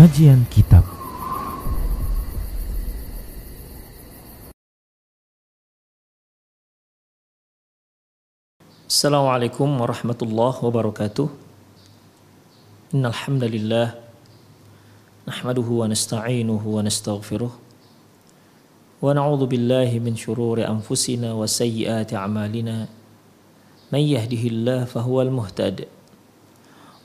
Kajian Kitab Assalamualaikum warahmatullahi wabarakatuh Innal hamdalillah nahmaduhu wa nasta'inuhu wa nastaghfiruh wa na'udzu billahi min shururi anfusina wa sayyiati a'malina man yahdihillahu fahuwal muhtadi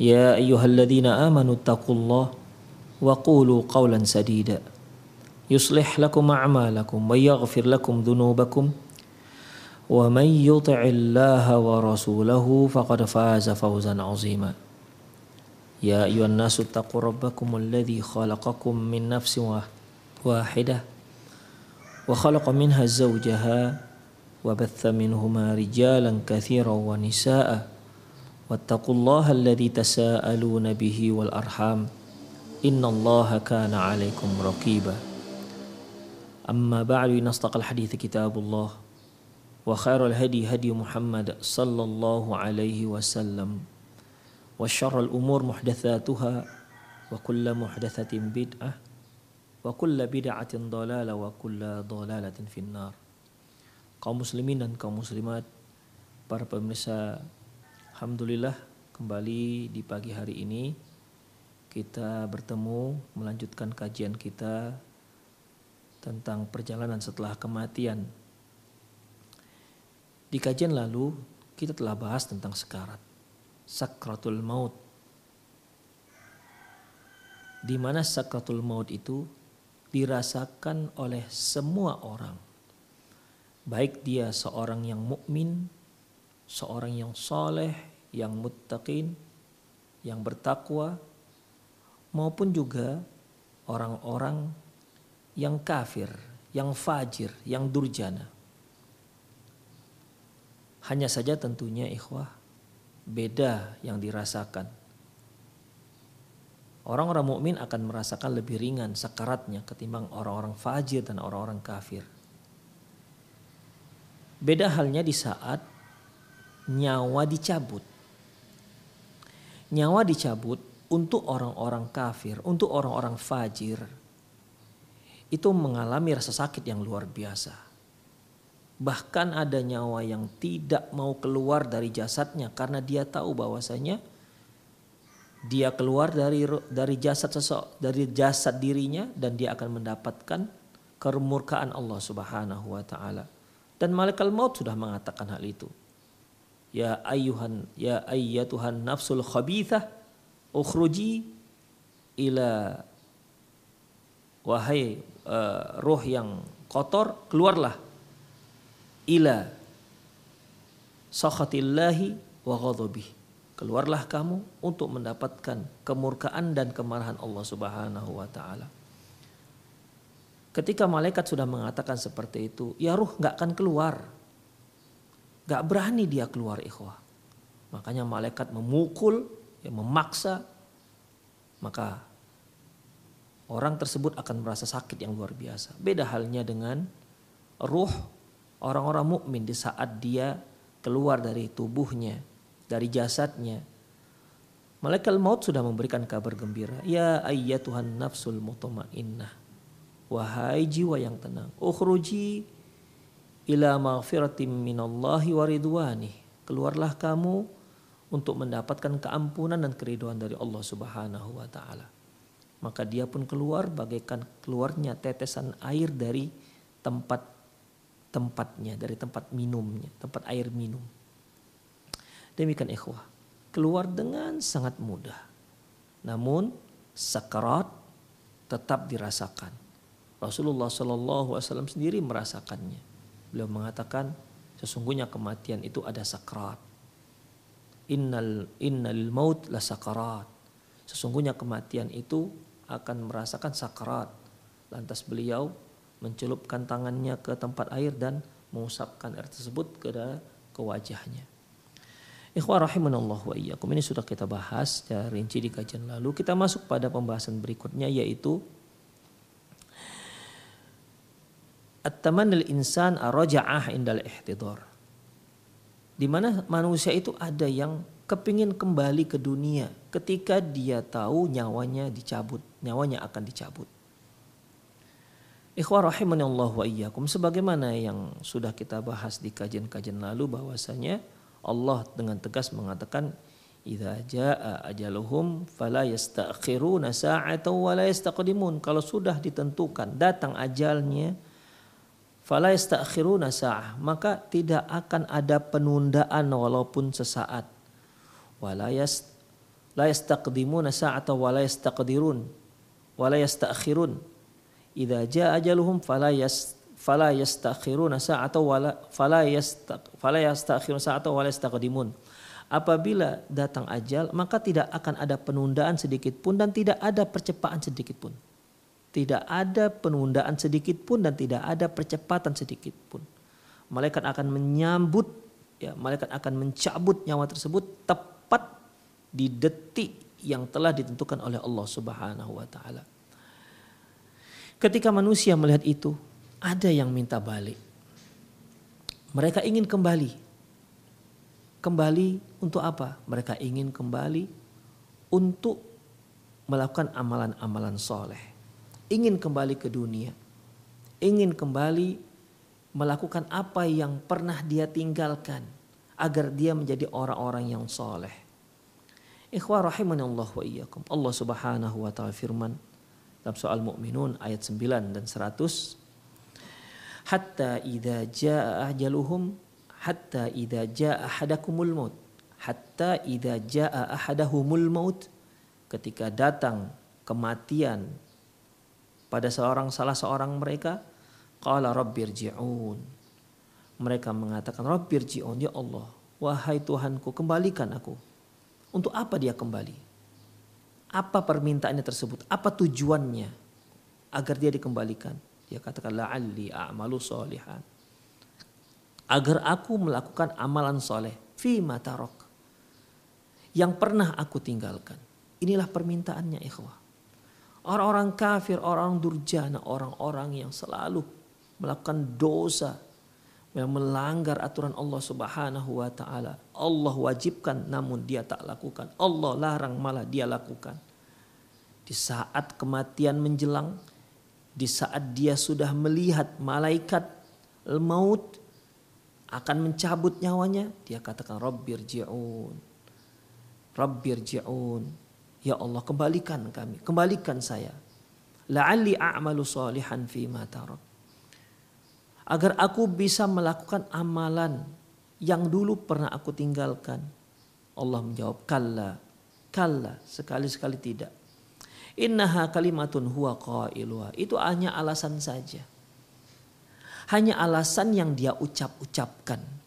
يا أيها الذين آمنوا اتقوا الله وقولوا قولا سديدا. يصلح لكم أعمالكم ويغفر لكم ذنوبكم. ومن يطع الله ورسوله فقد فاز فوزا عظيما. يا أيها الناس اتقوا ربكم الذي خلقكم من نفس واحدة وخلق منها زوجها وبث منهما رجالا كثيرا ونساء. واتقوا الله الذي تساءلون به والأرحام. إن الله كان عليكم رقيبا. أما بعد إن أصدق الحديث كتاب الله وخير الهدي هدي محمد صلى الله عليه وسلم وشر الأمور محدثاتها وكل محدثة بدعة وكل بدعة ضلالة وكل ضلالة في النار. Kaum muslimin dan kaum muslimat para pemirsa Alhamdulillah kembali di pagi hari ini kita bertemu melanjutkan kajian kita tentang perjalanan setelah kematian. Di kajian lalu kita telah bahas tentang sekarat, sakratul maut. Di mana sakratul maut itu dirasakan oleh semua orang. Baik dia seorang yang mukmin, seorang yang soleh, yang muttaqin, yang bertakwa, maupun juga orang-orang yang kafir, yang fajir, yang durjana. Hanya saja tentunya ikhwah beda yang dirasakan. Orang-orang mukmin akan merasakan lebih ringan sakaratnya ketimbang orang-orang fajir dan orang-orang kafir. Beda halnya di saat nyawa dicabut. Nyawa dicabut untuk orang-orang kafir, untuk orang-orang fajir. Itu mengalami rasa sakit yang luar biasa. Bahkan ada nyawa yang tidak mau keluar dari jasadnya karena dia tahu bahwasanya dia keluar dari dari jasad sesok dari jasad dirinya dan dia akan mendapatkan kemurkaan Allah Subhanahu wa taala. Dan malaikat maut sudah mengatakan hal itu. Ya ayyuhan ya ayyatuhan nafsul khabithah ukhruji ila wahai uh, roh yang kotor keluarlah ila sakhatillahi wa ghadabih. Keluarlah kamu untuk mendapatkan kemurkaan dan kemarahan Allah Subhanahu wa taala. Ketika malaikat sudah mengatakan seperti itu ya ruh nggak akan keluar nggak berani dia keluar ikhwah makanya malaikat memukul ya memaksa maka orang tersebut akan merasa sakit yang luar biasa beda halnya dengan ruh orang-orang mukmin di saat dia keluar dari tubuhnya, dari jasadnya. Malaikat maut sudah memberikan kabar gembira. Ya Tuhan nafsul mutmainnah. Wahai jiwa yang tenang, ukhruji ila maghfiratim minallahi wa ridwani. Keluarlah kamu untuk mendapatkan keampunan dan keriduan dari Allah Subhanahu wa taala. Maka dia pun keluar bagaikan keluarnya tetesan air dari tempat tempatnya, dari tempat minumnya, tempat air minum. Demikian ikhwah, keluar dengan sangat mudah. Namun sakarat tetap dirasakan. Rasulullah Shallallahu Alaihi Wasallam sendiri merasakannya. Beliau mengatakan sesungguhnya kematian itu ada sakarat. Innal innal maut la sakarat. Sesungguhnya kematian itu akan merasakan sakarat. Lantas beliau mencelupkan tangannya ke tempat air dan mengusapkan air tersebut ke ke wajahnya. Ikhwah rahimanallah wa iyyakum. Ini sudah kita bahas secara rinci di kajian lalu. Kita masuk pada pembahasan berikutnya yaitu At-tamannil insan arja'ah indal ihtidar. Di mana manusia itu ada yang kepingin kembali ke dunia ketika dia tahu nyawanya dicabut, nyawanya akan dicabut. Ikhwah rahimani Allah wa iyyakum sebagaimana yang sudah kita bahas di kajian-kajian lalu bahwasanya Allah dengan tegas mengatakan idza jaa ajaluhum fala yastakhiruna sa'atan wa la yastaqdimun kalau sudah ditentukan datang ajalnya fala yastakhiruna sa'ah. Maka tidak akan ada penundaan walaupun sesaat. Wala yast la yastaqdimuna sa'ata wa la yastaqdirun idza jaa ajaluhum fala yast fala yastakhiruna sa'ata wa la fala yastaq fala yastakhiruna sa'ata wa la yastaqdimun. Apabila datang ajal maka tidak akan ada penundaan sedikit pun dan tidak ada percepatan sedikit pun tidak ada penundaan sedikit pun dan tidak ada percepatan sedikit pun. Malaikat akan menyambut, ya, malaikat akan mencabut nyawa tersebut tepat di detik yang telah ditentukan oleh Allah Subhanahu wa taala. Ketika manusia melihat itu, ada yang minta balik. Mereka ingin kembali. Kembali untuk apa? Mereka ingin kembali untuk melakukan amalan-amalan soleh ingin kembali ke dunia, ingin kembali melakukan apa yang pernah dia tinggalkan agar dia menjadi orang-orang yang soleh. Ikhwah rahimani Allah wa iyyakum. Allah Subhanahu wa taala firman dalam soal mukminun ayat 9 dan 100 hatta idza jaa ajaluhum hatta idza jaa ahadakumul maut hatta idza jaa ahadahumul maut ketika datang kematian pada seorang salah seorang mereka qala rabbirji'un mereka mengatakan rabbirji'un ya Allah wahai Tuhanku kembalikan aku. Untuk apa dia kembali? Apa permintaannya tersebut? Apa tujuannya agar dia dikembalikan? Dia katakan la'alli a'malu agar aku melakukan amalan soleh fi matarok yang pernah aku tinggalkan. Inilah permintaannya ikhwah Orang-orang kafir, orang durjana, orang-orang yang selalu melakukan dosa, yang melanggar aturan Allah Subhanahu wa taala. Allah wajibkan namun dia tak lakukan. Allah larang malah dia lakukan. Di saat kematian menjelang, di saat dia sudah melihat malaikat maut akan mencabut nyawanya, dia katakan Rabbirji'un. Rabbirji'un Ya Allah kembalikan kami, kembalikan saya. La'alli a'malu salihan fi Agar aku bisa melakukan amalan yang dulu pernah aku tinggalkan. Allah menjawab, kalla, kalla, sekali-sekali tidak. Innaha kalimatun huwa qailuha. Itu hanya alasan saja. Hanya alasan yang dia ucap-ucapkan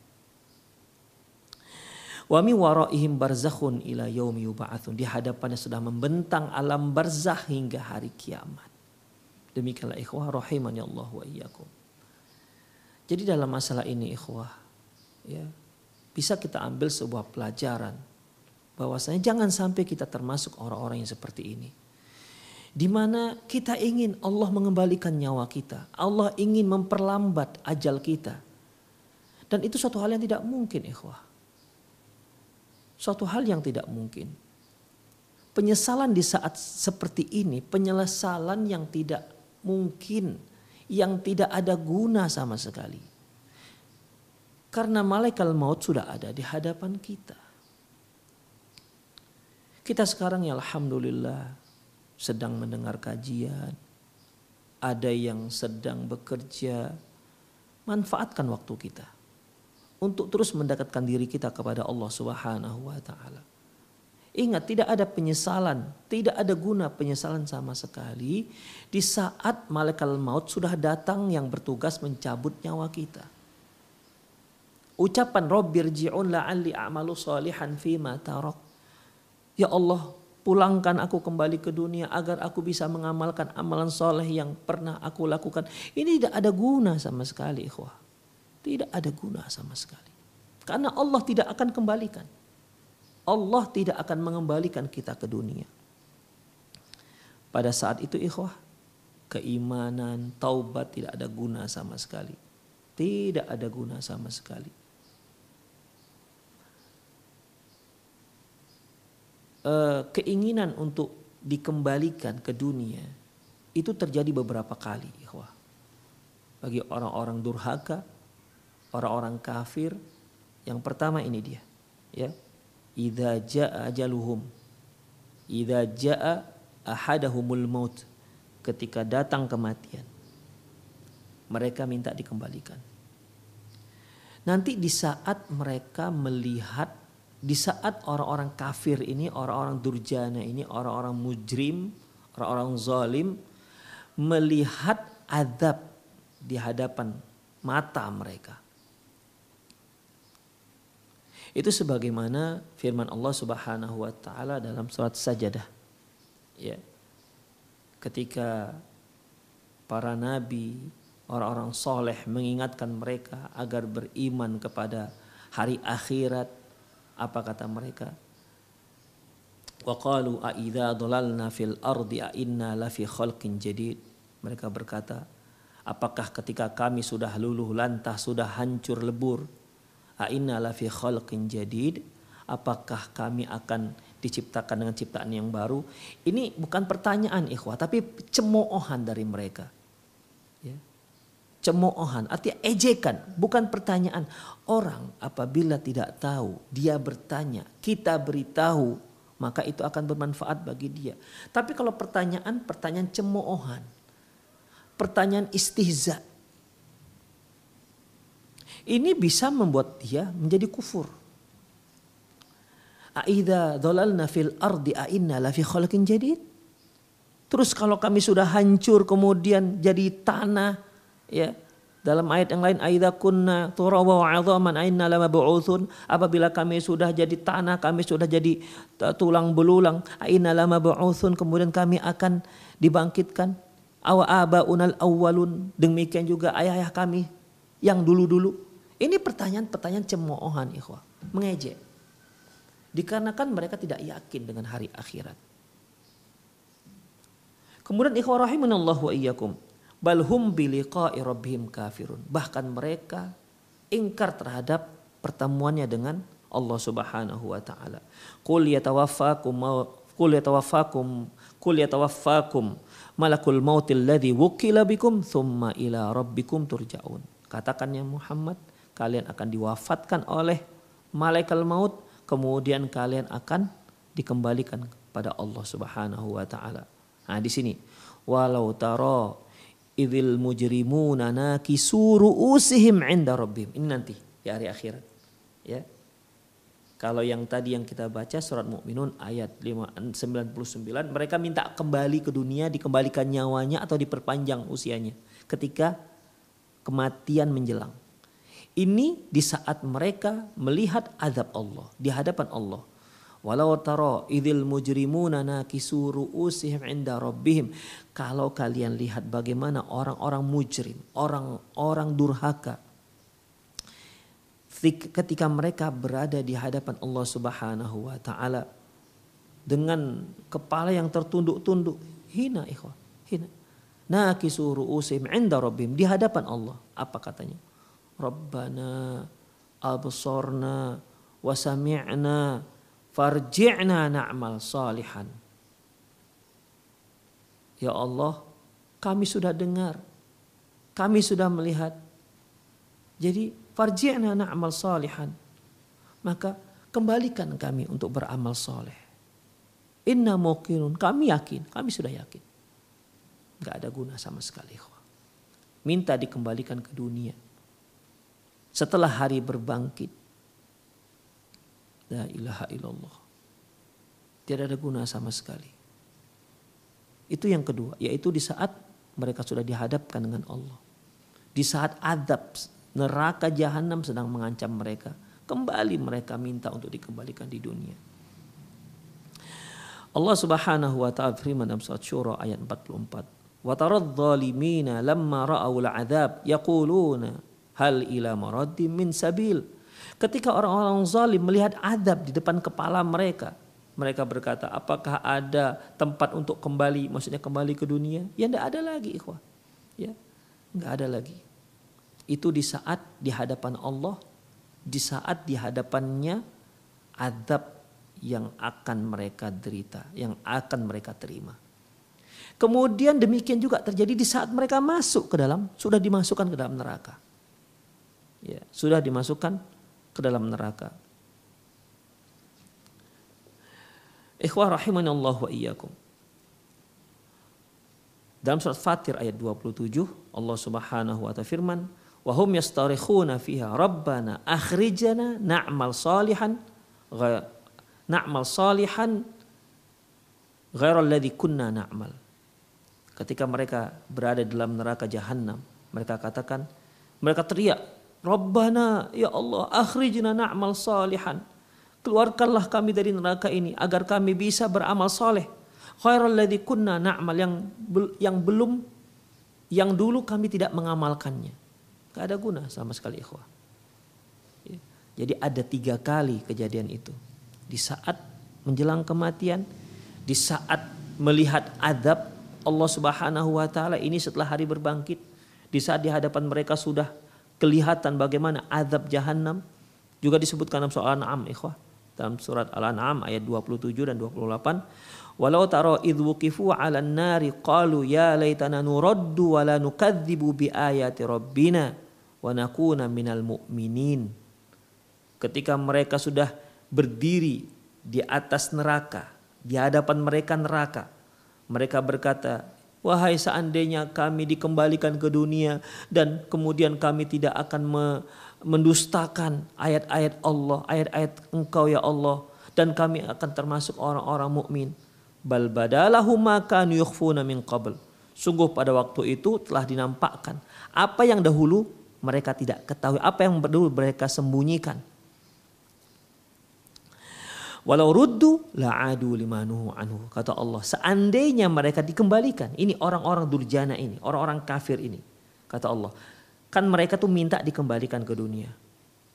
Wa mi waraihim barzakhun ila yaumi yub'atsun. Di hadapannya sudah membentang alam barzah hingga hari kiamat. Demikianlah ikhwah rahimani Allah wa iyyakum. Jadi dalam masalah ini ikhwah ya bisa kita ambil sebuah pelajaran bahwasanya jangan sampai kita termasuk orang-orang yang seperti ini. Di mana kita ingin Allah mengembalikan nyawa kita. Allah ingin memperlambat ajal kita. Dan itu suatu hal yang tidak mungkin ikhwah suatu hal yang tidak mungkin. Penyesalan di saat seperti ini, penyesalan yang tidak mungkin, yang tidak ada guna sama sekali. Karena malaikat maut sudah ada di hadapan kita. Kita sekarang ya Alhamdulillah sedang mendengar kajian. Ada yang sedang bekerja. Manfaatkan waktu kita untuk terus mendekatkan diri kita kepada Allah Subhanahu wa taala. Ingat tidak ada penyesalan, tidak ada guna penyesalan sama sekali di saat malaikat maut sudah datang yang bertugas mencabut nyawa kita. Ucapan Rabbirji'un la'alli a'malu salihan fi ma tarak. Ya Allah, pulangkan aku kembali ke dunia agar aku bisa mengamalkan amalan soleh yang pernah aku lakukan. Ini tidak ada guna sama sekali, ikhwah. Tidak ada guna sama sekali. Karena Allah tidak akan kembalikan. Allah tidak akan mengembalikan kita ke dunia. Pada saat itu ikhwah, keimanan, taubat tidak ada guna sama sekali. Tidak ada guna sama sekali. Eh, keinginan untuk dikembalikan ke dunia itu terjadi beberapa kali, ikhwah. Bagi orang-orang durhaka, orang-orang kafir, yang pertama ini dia, ya. Idza jaa ajaluhum. Idza jaa ahadahumul maut. Ketika datang kematian. Mereka minta dikembalikan. Nanti di saat mereka melihat di saat orang-orang kafir ini, orang-orang durjana ini, orang-orang mujrim, orang-orang zalim melihat adab di hadapan mata mereka. Itu sebagaimana firman Allah Subhanahu wa taala dalam surat Sajadah. Ya. Ketika para nabi, orang-orang soleh mengingatkan mereka agar beriman kepada hari akhirat, apa kata mereka? Wa qalu a idza dhalalna fil ardi a inna lafi khalqin jadid. Mereka berkata, apakah ketika kami sudah luluh lantah, sudah hancur lebur, a inna lafi khalqin? Apakah kami akan diciptakan dengan ciptaan yang baru? Ini bukan pertanyaan ikhwah, tapi cemoohan dari mereka. Ya cemoohan, artinya ejekan, bukan pertanyaan. Orang apabila tidak tahu, dia bertanya, kita beritahu, maka itu akan bermanfaat bagi dia. Tapi kalau pertanyaan, pertanyaan cemoohan, pertanyaan istihza, ini bisa membuat dia menjadi kufur. Aida dolalna fil ardi ainna lafi khalqin jadid. Terus kalau kami sudah hancur kemudian jadi tanah, ya dalam ayat yang lain aidza kunna turaba wa 'idhaman aina lama bu'utsun apabila kami sudah jadi tanah kami sudah jadi tulang belulang aina lama bu'utsun kemudian kami akan dibangkitkan awa abaunal awwalun demikian juga ayah-ayah kami yang dulu-dulu ini pertanyaan-pertanyaan cemoohan ikhwah mengejek dikarenakan mereka tidak yakin dengan hari akhirat kemudian ikhwah rahimanallahu wa iyyakum balhum biliqa'i rabbihim kafirun. Bahkan mereka ingkar terhadap pertemuannya dengan Allah Subhanahu wa taala. Qul yatawaffakum qul yatawaffakum qul yatawaffakum malakul mautil ladzi wukila bikum thumma ila rabbikum turja'un. Katakan ya Muhammad, kalian akan diwafatkan oleh malaikat maut, kemudian kalian akan dikembalikan kepada Allah Subhanahu wa taala. Nah, di sini walau taro idil mujrimuna nakisuru usihim inda rabbim. Ini nanti di hari akhirat. Ya. Kalau yang tadi yang kita baca surat Mukminun ayat 99 mereka minta kembali ke dunia dikembalikan nyawanya atau diperpanjang usianya ketika kematian menjelang. Ini di saat mereka melihat azab Allah di hadapan Allah. Walau taro idil mujrimuna nakisu ru'usihim inda rabbihim. Kalau kalian lihat bagaimana orang-orang mujrim, orang-orang durhaka ketika mereka berada di hadapan Allah Subhanahu wa taala dengan kepala yang tertunduk-tunduk, hina ikhwah, hina. Nakisu ru'usihim inda rabbihim di hadapan Allah. Apa katanya? Rabbana absorna wa sami'na farji'na na'mal salihan. Ya Allah, kami sudah dengar, kami sudah melihat. Jadi farji'na na'mal salihan. Maka kembalikan kami untuk beramal soleh. Inna muqinun, kami yakin, kami sudah yakin. Gak ada guna sama sekali. Minta dikembalikan ke dunia. Setelah hari berbangkit, La ilaha illallah. Tidak ada guna sama sekali. Itu yang kedua, yaitu di saat mereka sudah dihadapkan dengan Allah. Di saat adab neraka jahanam sedang mengancam mereka, kembali mereka minta untuk dikembalikan di dunia. Allah Subhanahu wa taala firman dalam surat Syura ayat 44. Wa tarad zalimina lamma ra'au al-'adzab yaquluna hal ila maraddim min sabil. Ketika orang-orang zalim melihat adab di depan kepala mereka, mereka berkata, apakah ada tempat untuk kembali, maksudnya kembali ke dunia? Ya tidak ada lagi, ikhwah. Ya, nggak ada lagi. Itu di saat di hadapan Allah, di saat di hadapannya adab yang akan mereka derita, yang akan mereka terima. Kemudian demikian juga terjadi di saat mereka masuk ke dalam, sudah dimasukkan ke dalam neraka. Ya, sudah dimasukkan ke dalam neraka. Ikhwah rahimani Allah wa iyyakum. Dalam surat Fatir ayat 27 Allah Subhanahu wa taala firman, "Wa hum yastarikhuna fiha rabbana akhrijana na'mal salihan na'mal salihan ghairal ladzi kunna na'mal. Ketika mereka berada dalam neraka jahanam, mereka katakan, mereka teriak, Rabbana ya Allah akhrijna na'mal salihan. Keluarkanlah kami dari neraka ini agar kami bisa beramal soleh. Khairal ladzi kunna na'mal yang yang belum yang dulu kami tidak mengamalkannya. Gak ada guna sama sekali ikhwah. Ya. Jadi ada tiga kali kejadian itu di saat menjelang kematian, di saat melihat adab Allah Subhanahu wa taala ini setelah hari berbangkit, di saat di hadapan mereka sudah kelihatan bagaimana adab jahanam juga disebutkan dalam soal Al-An'am ikhwah. Dalam surat Al-An'am ayat 27 dan 28 walau taro idh wuqifu 'alan nari qalu ya laitana nuraddu wa la nukadzibu bi ayati rabbina wa nakuna minal mu'minin. Ketika mereka sudah berdiri di atas neraka, di hadapan mereka neraka. Mereka berkata, Wahai seandainya kami dikembalikan ke dunia dan kemudian kami tidak akan mendustakan ayat-ayat Allah, ayat-ayat Engkau ya Allah dan kami akan termasuk orang-orang mukmin. Bal badalahu maka yukhfuna min qabl. Sungguh pada waktu itu telah dinampakkan apa yang dahulu mereka tidak ketahui, apa yang dahulu mereka sembunyikan. Walau ruddu la'adu limanuhu anhu. Kata Allah, seandainya mereka dikembalikan. Ini orang-orang durjana ini, orang-orang kafir ini. Kata Allah, kan mereka tuh minta dikembalikan ke dunia.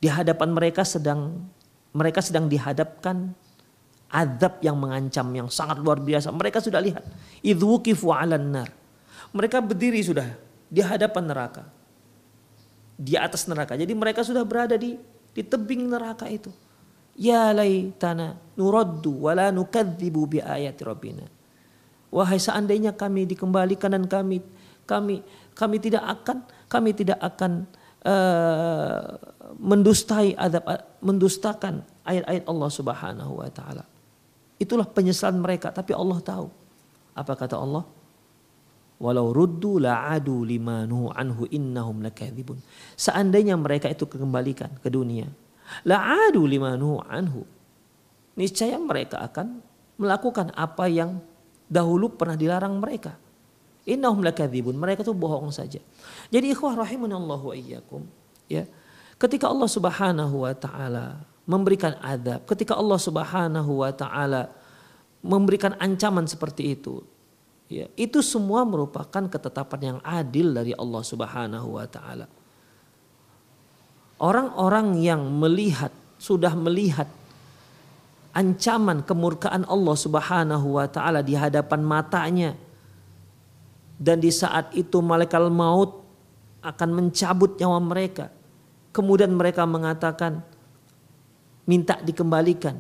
Di hadapan mereka sedang mereka sedang dihadapkan azab yang mengancam yang sangat luar biasa. Mereka sudah lihat. Idzukifu 'alan nar. Mereka berdiri sudah di hadapan neraka. Di atas neraka. Jadi mereka sudah berada di di tebing neraka itu. Ya laitana nuraddu wala nukadzibu bi ayati rabbina. Wahai seandainya kami dikembalikan dan kami kami kami tidak akan kami tidak akan uh, mendustai adab mendustakan ayat-ayat Allah Subhanahu wa taala. Itulah penyesalan mereka tapi Allah tahu. Apa kata Allah? Walau ruddu la'adu limanu anhu innahum lakadzibun. Seandainya mereka itu kembalikan ke dunia, la'adu limanu anhu. Niscaya mereka akan melakukan apa yang dahulu pernah dilarang mereka. Innahum lakadzibun. Mereka itu bohong saja. Jadi ikhwah rahimanallahu wa iyyakum, ya. Ketika Allah Subhanahu wa taala memberikan adab, ketika Allah Subhanahu wa taala memberikan ancaman seperti itu, ya, itu semua merupakan ketetapan yang adil dari Allah Subhanahu wa taala. Orang-orang yang melihat, sudah melihat ancaman kemurkaan Allah Subhanahu wa taala di hadapan matanya. Dan di saat itu malaikat maut akan mencabut nyawa mereka. Kemudian mereka mengatakan minta dikembalikan.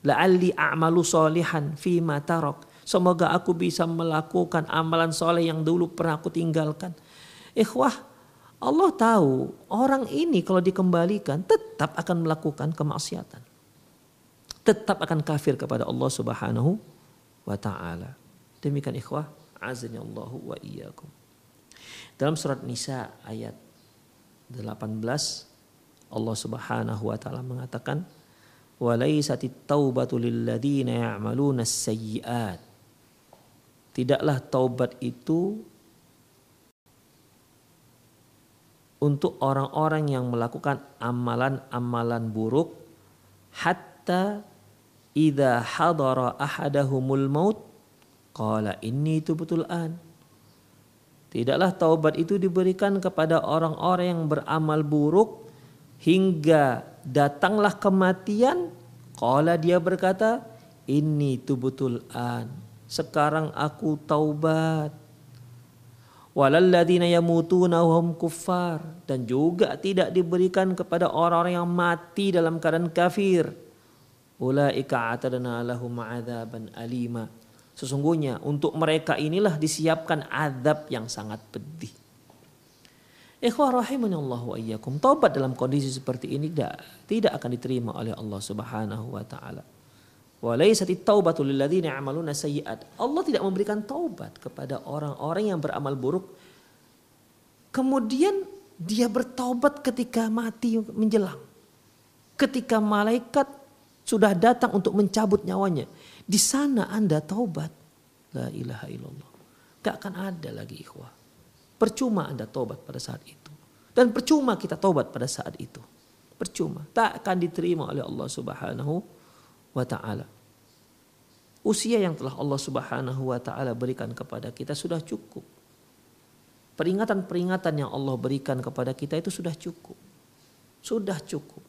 La'alli a'malu solihan fi tarok. Semoga aku bisa melakukan amalan soleh yang dulu pernah aku tinggalkan. Ikhwah, Allah tahu orang ini kalau dikembalikan tetap akan melakukan kemaksiatan. Tetap akan kafir kepada Allah Subhanahu wa taala. Demikian ikhwah, azani Allahu wa iyyakum. Dalam surat Nisa ayat 18 Allah Subhanahu wa taala mengatakan walaisatit taubatu lilladzina ya'maluna sayyi'at. Tidaklah taubat itu untuk orang-orang yang melakukan amalan-amalan buruk hatta idza hadara ahadahumul maut qala inni tubtul an Tidaklah taubat itu diberikan kepada orang-orang yang beramal buruk hingga datanglah kematian. Qala dia berkata, ini tubutul an. Sekarang aku taubat. Walalladzina yamutuna hum kuffar dan juga tidak diberikan kepada orang-orang yang mati dalam keadaan kafir. Ulaika atadna lahum adzaban alima Sesungguhnya untuk mereka inilah disiapkan adab yang sangat pedih. Ikhwah rahimani Allah wa iyyakum. Taubat dalam kondisi seperti ini tidak, tidak akan diterima oleh Allah Subhanahu wa taala. Wa laysat taubatu lil ladzina ya'maluna sayyi'at. Allah tidak memberikan taubat kepada orang-orang yang beramal buruk. Kemudian dia bertaubat ketika mati menjelang. Ketika malaikat sudah datang untuk mencabut nyawanya. Di sana Anda taubat. La ilaha illallah. Gak akan ada lagi ikhwah. Percuma Anda taubat pada saat itu. Dan percuma kita taubat pada saat itu. Percuma. Tak akan diterima oleh Allah subhanahu wa ta'ala. Usia yang telah Allah subhanahu wa ta'ala berikan kepada kita sudah cukup. Peringatan-peringatan yang Allah berikan kepada kita itu sudah cukup. Sudah cukup.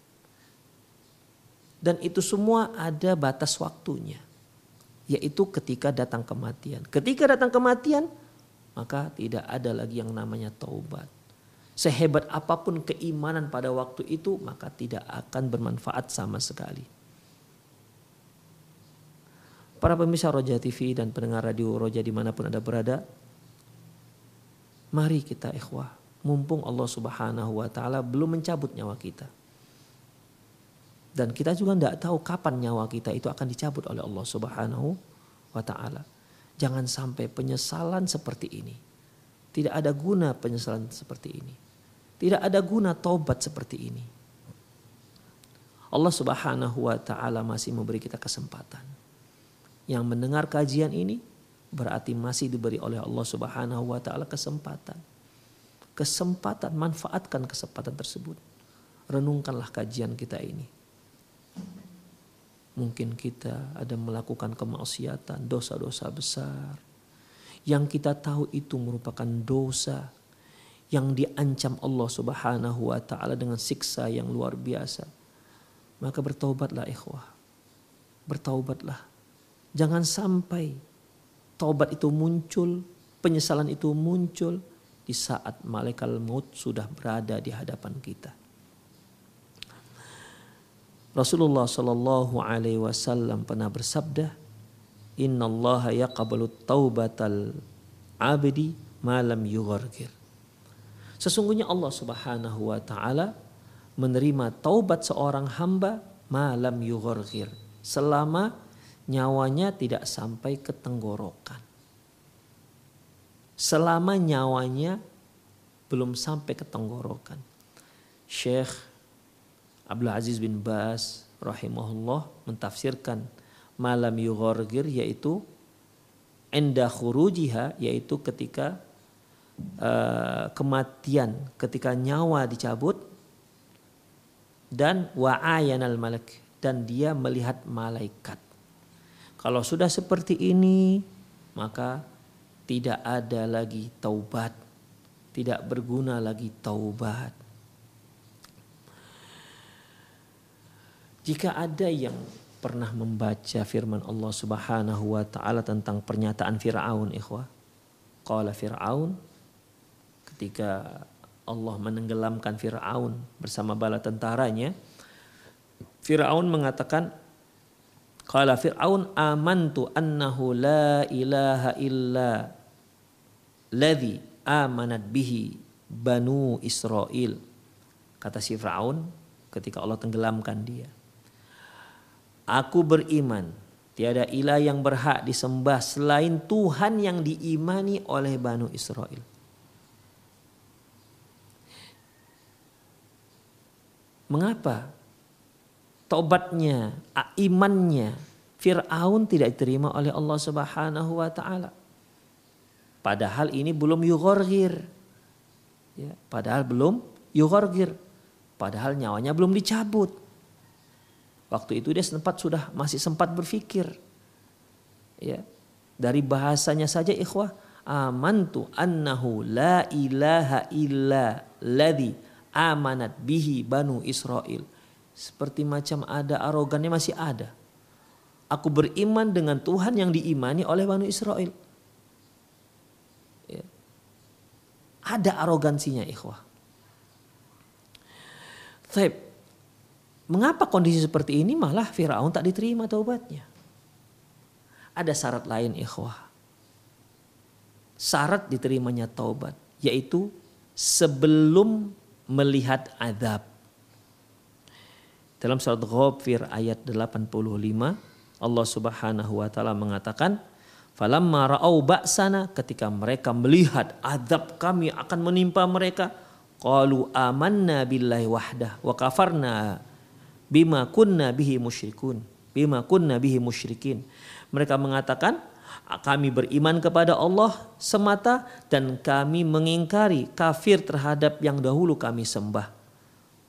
Dan itu semua ada batas waktunya yaitu ketika datang kematian. Ketika datang kematian, maka tidak ada lagi yang namanya taubat. Sehebat apa pun keimanan pada waktu itu, maka tidak akan bermanfaat sama sekali. Para pemirsa Roja TV dan pendengar radio Roja di mana pun Anda berada, mari kita ikhwah, mumpung Allah Subhanahu wa Ta'ala belum mencabut nyawa kita. Dan kita juga tidak tahu kapan nyawa kita itu akan dicabut oleh Allah Subhanahu wa taala. Jangan sampai penyesalan seperti ini. Tidak ada guna penyesalan seperti ini. Tidak ada guna taubat seperti ini. Allah Subhanahu wa taala masih memberi kita kesempatan. Yang mendengar kajian ini berarti masih diberi oleh Allah Subhanahu wa taala kesempatan. Kesempatan manfaatkan kesempatan tersebut. Renungkanlah kajian kita ini Mungkin kita ada melakukan kemaksiatan, dosa-dosa besar. Yang kita tahu itu merupakan dosa yang diancam Allah Subhanahu wa taala dengan siksa yang luar biasa. Maka bertaubatlah ikhwah. Bertaubatlah. Jangan sampai taubat itu muncul, penyesalan itu muncul di saat malaikat maut sudah berada di hadapan kita. Rasulullah Shallallahu Alaihi Wasallam pernah bersabda, Inna Allah yaqbalu taubatal abdi malam yughargir. Sesungguhnya Allah Subhanahu wa taala menerima taubat seorang hamba malam yughargir selama nyawanya tidak sampai ke tenggorokan. Selama nyawanya belum sampai ke tenggorokan. Syekh Abdul Aziz bin Bas rahimahullah mentafsirkan malam yughorgir yaitu enda khurujiha yaitu ketika uh, kematian ketika nyawa dicabut dan wa'ayanal malak dan dia melihat malaikat. Kalau sudah seperti ini maka tidak ada lagi taubat. Tidak berguna lagi taubat. Jika ada yang pernah membaca firman Allah Subhanahu wa taala tentang pernyataan Firaun ikhwah. Qala Firaun ketika Allah menenggelamkan Firaun bersama bala tentaranya Firaun mengatakan Qala Fir'aun amantu annahu la ilaha illa ladhi amanat bihi banu Israel. Kata si Fir'aun ketika Allah tenggelamkan dia. Aku beriman tiada ilah yang berhak disembah selain Tuhan yang diimani oleh Banu Israel. Mengapa tobatnya, imannya Fir'aun tidak diterima oleh Allah Subhanahu wa taala? Padahal ini belum yughorgir. Ya, padahal belum yughorgir. Padahal nyawanya belum dicabut. Waktu itu dia sempat sudah masih sempat berpikir. Ya. Dari bahasanya saja ikhwah, amantu annahu la ilaha illa ladhi amanat bihi banu Israel. Seperti macam ada arogannya masih ada. Aku beriman dengan Tuhan yang diimani oleh banu Israel. Ya. Ada arogansinya ikhwah. Taib. Mengapa kondisi seperti ini malah Firaun tak diterima taubatnya? Ada syarat lain ikhwah. Syarat diterimanya taubat yaitu sebelum melihat azab. Dalam surat Ghafir ayat 85 Allah Subhanahu wa taala mengatakan Falamma ra'au ba'sana ketika mereka melihat azab kami akan menimpa mereka qalu amanna billahi wahdah wa kafarna bima kunna bihi musyrikun bima kunna bihi musyrikin. Mereka mengatakan kami beriman kepada Allah semata dan kami mengingkari kafir terhadap yang dahulu kami sembah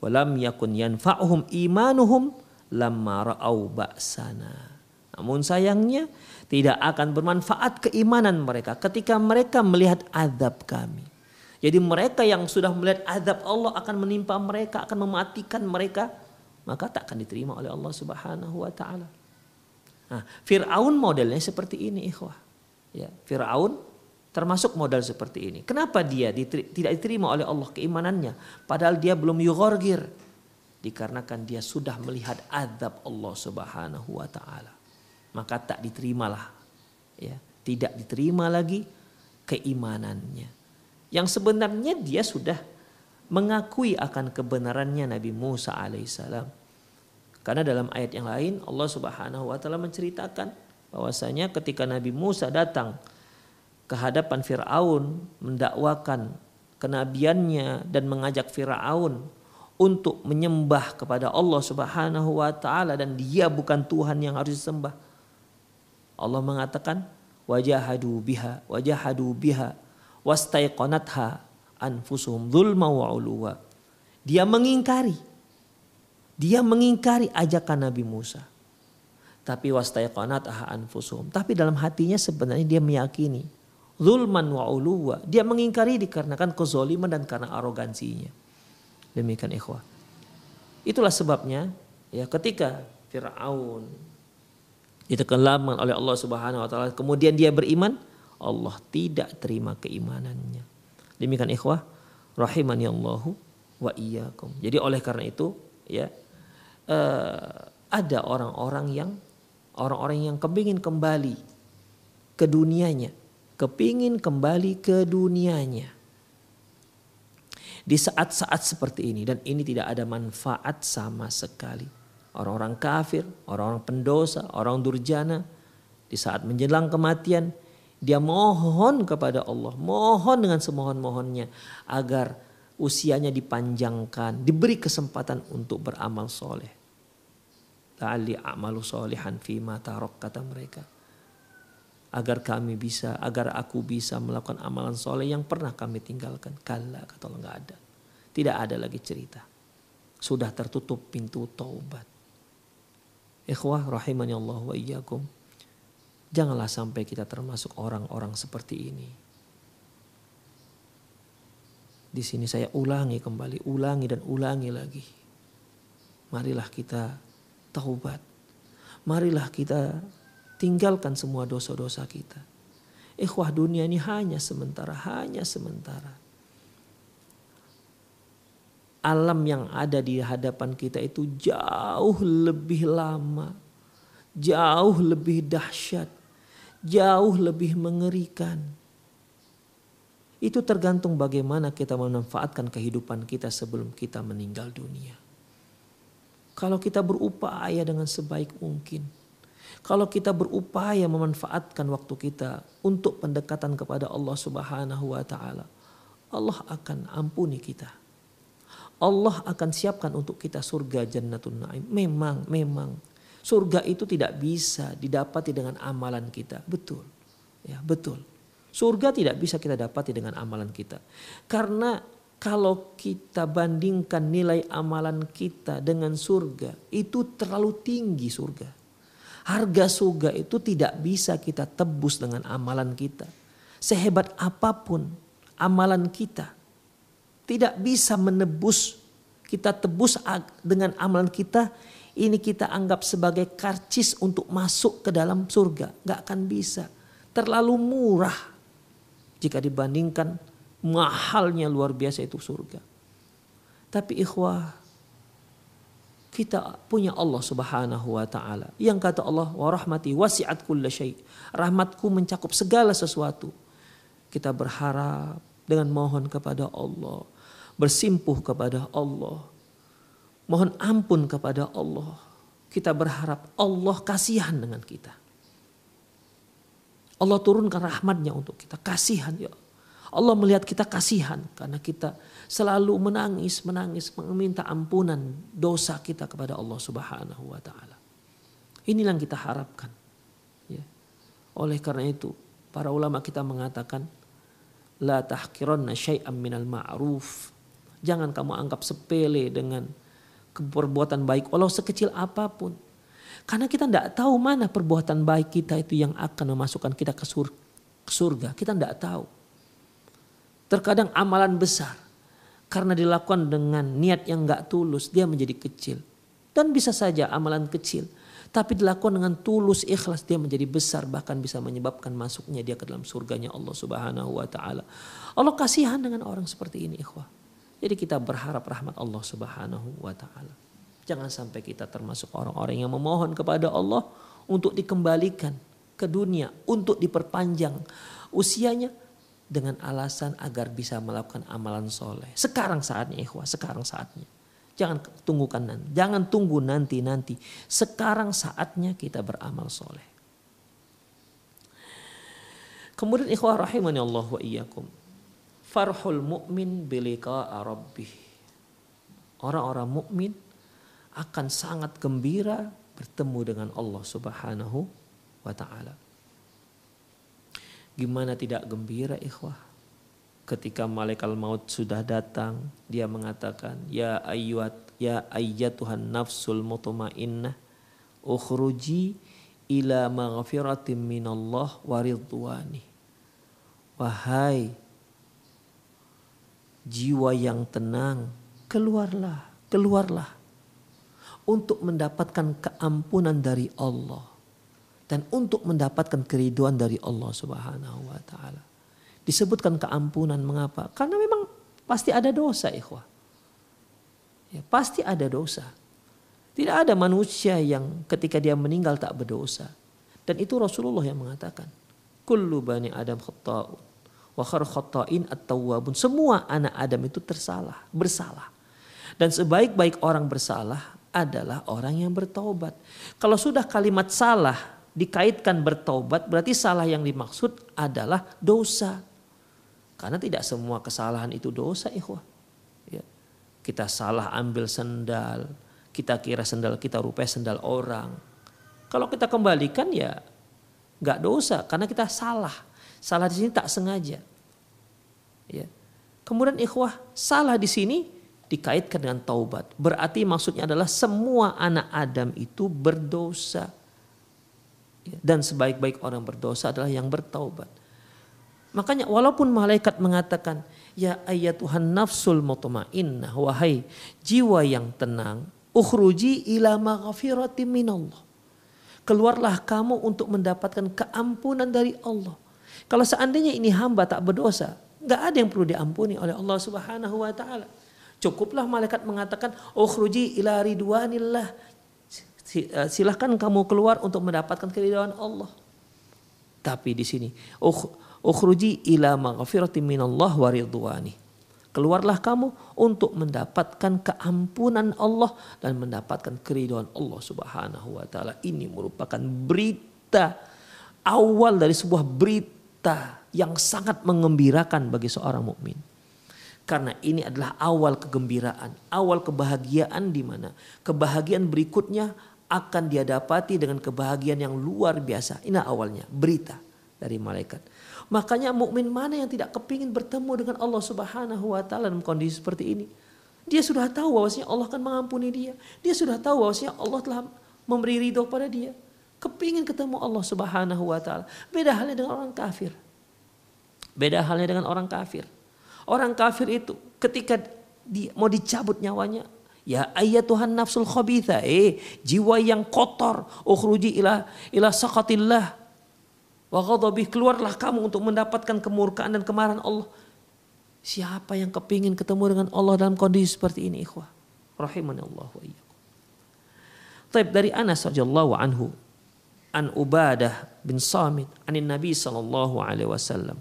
walam yakun yanfa'uhum imanuhum lamma ra'au ba'sana namun sayangnya tidak akan bermanfaat keimanan mereka ketika mereka melihat azab kami jadi mereka yang sudah melihat azab Allah akan menimpa mereka akan mematikan mereka maka tak akan diterima oleh Allah Subhanahu wa taala. Nah, Firaun modelnya seperti ini, ikhwah. Ya, Firaun termasuk modal seperti ini. Kenapa dia tidak diterima oleh Allah keimanannya padahal dia belum yughorgir? Dikarenakan dia sudah melihat azab Allah Subhanahu wa taala. Maka tak diterimalah. Ya, tidak diterima lagi keimanannya. Yang sebenarnya dia sudah mengakui akan kebenarannya Nabi Musa alaihissalam. Karena dalam ayat yang lain Allah Subhanahu wa taala menceritakan bahwasanya ketika Nabi Musa datang ke hadapan Firaun mendakwakan kenabiannya dan mengajak Firaun untuk menyembah kepada Allah Subhanahu wa taala dan dia bukan Tuhan yang harus disembah. Allah mengatakan wajahadu biha wajahadu biha wastaiqanatha anfusuhum dzulma wa. Dia mengingkari. Dia mengingkari ajakan Nabi Musa. Tapi wastaiqanat aha anfusuhum. Tapi dalam hatinya sebenarnya dia meyakini zulman wa uluwa. Dia mengingkari dikarenakan kezoliman dan karena arogansinya. Demikian ikhwah. Itulah sebabnya ya ketika Fir'aun ditekan oleh Allah Subhanahu wa taala kemudian dia beriman, Allah tidak terima keimanannya. Demikian ikhwah rahimani Allahu wa iyyakum. Jadi oleh karena itu ya uh, ada orang-orang yang orang-orang yang kepingin kembali ke dunianya, kepingin kembali ke dunianya. Di saat-saat seperti ini dan ini tidak ada manfaat sama sekali. Orang-orang kafir, orang-orang pendosa, orang durjana di saat menjelang kematian dia mohon kepada Allah, mohon dengan semohon-mohonnya agar usianya dipanjangkan, diberi kesempatan untuk beramal soleh. La'ali amalu solehan fima tarok kata mereka. Agar kami bisa, agar aku bisa melakukan amalan soleh yang pernah kami tinggalkan. Kala kata Allah nggak ada. Tidak ada lagi cerita. Sudah tertutup pintu taubat. Ikhwah rahimani Allah wa iyyakum. Janganlah sampai kita termasuk orang-orang seperti ini. Di sini saya ulangi kembali, ulangi dan ulangi lagi. Marilah kita taubat. Marilah kita tinggalkan semua dosa-dosa kita. Ikhwah dunia ini hanya sementara, hanya sementara. Alam yang ada di hadapan kita itu jauh lebih lama, jauh lebih dahsyat jauh lebih mengerikan. Itu tergantung bagaimana kita memanfaatkan kehidupan kita sebelum kita meninggal dunia. Kalau kita berupaya dengan sebaik mungkin, kalau kita berupaya memanfaatkan waktu kita untuk pendekatan kepada Allah Subhanahu wa taala, Allah akan ampuni kita. Allah akan siapkan untuk kita surga Jannatun Naim. Memang, memang Surga itu tidak bisa didapati dengan amalan kita. Betul. Ya, betul. Surga tidak bisa kita dapati dengan amalan kita. Karena kalau kita bandingkan nilai amalan kita dengan surga, itu terlalu tinggi surga. Harga surga itu tidak bisa kita tebus dengan amalan kita. Sehebat apa pun amalan kita, tidak bisa menebus kita tebus dengan amalan kita ini kita anggap sebagai karcis untuk masuk ke dalam surga. Gak akan bisa. Terlalu murah jika dibandingkan mahalnya luar biasa itu surga. Tapi ikhwah, kita punya Allah Subhanahu wa taala. Yang kata Allah, "Wa rahmati wasi'at kulla syai." Rahmatku mencakup segala sesuatu. Kita berharap dengan mohon kepada Allah, bersimpuh kepada Allah, mohon ampun kepada Allah. Kita berharap Allah kasihan dengan kita. Allah turunkan rahmatnya untuk kita. Kasihan ya Allah melihat kita kasihan karena kita selalu menangis, menangis, meminta ampunan dosa kita kepada Allah Subhanahu wa taala. Inilah yang kita harapkan. Ya. Oleh karena itu, para ulama kita mengatakan la minal ma'ruf. Jangan kamu anggap sepele dengan perbuatan baik walau sekecil apa pun. Karena kita tidak tahu mana perbuatan baik kita itu yang akan memasukkan kita ke surga. Kita tidak tahu. Terkadang amalan besar karena dilakukan dengan niat yang gak tulus dia menjadi kecil. Dan bisa saja amalan kecil tapi dilakukan dengan tulus ikhlas dia menjadi besar bahkan bisa menyebabkan masuknya dia ke dalam surganya Allah Subhanahu wa taala. Allah kasihan dengan orang seperti ini ikhwah. Jadi kita berharap rahmat Allah Subhanahu wa taala. Jangan sampai kita termasuk orang-orang yang memohon kepada Allah untuk dikembalikan ke dunia, untuk diperpanjang usianya dengan alasan agar bisa melakukan amalan soleh. Sekarang saatnya ikhwah, sekarang saatnya. Jangan tunggukan nanti, jangan tunggu nanti nanti. Sekarang saatnya kita beramal soleh. Kemudian ikhwah rahimani Allah wa iyyakum. Farhul mu'min bilika rabbih. Orang-orang mukmin akan sangat gembira bertemu dengan Allah Subhanahu wa taala. Gimana tidak gembira ikhwah? Ketika malaikat maut sudah datang, dia mengatakan, "Ya ayyuhat ya ayyatuhan nafsul mutmainnah, ukhruji ila maghfiratin minallah wa ridwani." Wahai jiwa yang tenang, keluarlah, keluarlah untuk mendapatkan keampunan dari Allah dan untuk mendapatkan keriduan dari Allah Subhanahu wa taala. Disebutkan keampunan mengapa? Karena memang pasti ada dosa, ikhwah. Ya, pasti ada dosa. Tidak ada manusia yang ketika dia meninggal tak berdosa. Dan itu Rasulullah yang mengatakan, "Kullu bani Adam khata'un wa khata'in at-tawwabun." Semua anak Adam itu tersalah, bersalah. Dan sebaik-baik orang bersalah adalah orang yang bertobat. Kalau sudah kalimat salah dikaitkan bertobat berarti salah yang dimaksud adalah dosa. Karena tidak semua kesalahan itu dosa ikhwah. Ya. Kita salah ambil sendal, kita kira sendal kita rupanya sendal orang. Kalau kita kembalikan ya nggak dosa karena kita salah. Salah di sini tak sengaja. Ya. Kemudian ikhwah salah di sini dikaitkan dengan taubat. Berarti maksudnya adalah semua anak Adam itu berdosa dan sebaik-baik orang berdosa adalah yang bertaubat. Makanya walaupun malaikat mengatakan, Ya ayat Tuhan nafsul mutmainnah, wahai jiwa yang tenang, ukhruji ila maghfirati minallah. Keluarlah kamu untuk mendapatkan keampunan dari Allah. Kalau seandainya ini hamba tak berdosa, nggak ada yang perlu diampuni oleh Allah Subhanahu wa taala. Cukuplah malaikat mengatakan, "Ukhruji ila ridwanillah." Eh, silahkan kamu keluar untuk mendapatkan keridhaan Allah. Tapi di sini, ukhruji ila maghfirati minallah wa ridwani. Keluarlah kamu untuk mendapatkan keampunan Allah dan mendapatkan keridhaan Allah Subhanahu wa taala. Ini merupakan berita awal dari sebuah berita yang sangat mengembirakan bagi seorang mukmin. Karena ini adalah awal kegembiraan, awal kebahagiaan di mana kebahagiaan berikutnya akan dia dapati dengan kebahagiaan yang luar biasa. Ini awalnya berita dari malaikat. Makanya mukmin mana yang tidak kepingin bertemu dengan Allah Subhanahu wa taala dalam kondisi seperti ini? Dia sudah tahu bahwasanya Allah akan mengampuni dia. Dia sudah tahu bahwasanya Allah telah memberi ridho pada dia. Kepingin ketemu Allah Subhanahu wa taala. Beda halnya dengan orang kafir. Beda halnya dengan orang kafir. Orang kafir itu ketika di, mau dicabut nyawanya, ya ayat Tuhan nafsul khabitha, eh jiwa yang kotor, ukhruji ila ila sakatillah. Wa ghadabi keluarlah kamu untuk mendapatkan kemurkaan dan kemarahan Allah. Siapa yang kepingin ketemu dengan Allah dalam kondisi seperti ini ikhwah? Rahimani Allah wa iyyakum. Taib dari Anas radhiyallahu anhu an Ubadah bin Samit anin Nabi sallallahu alaihi wasallam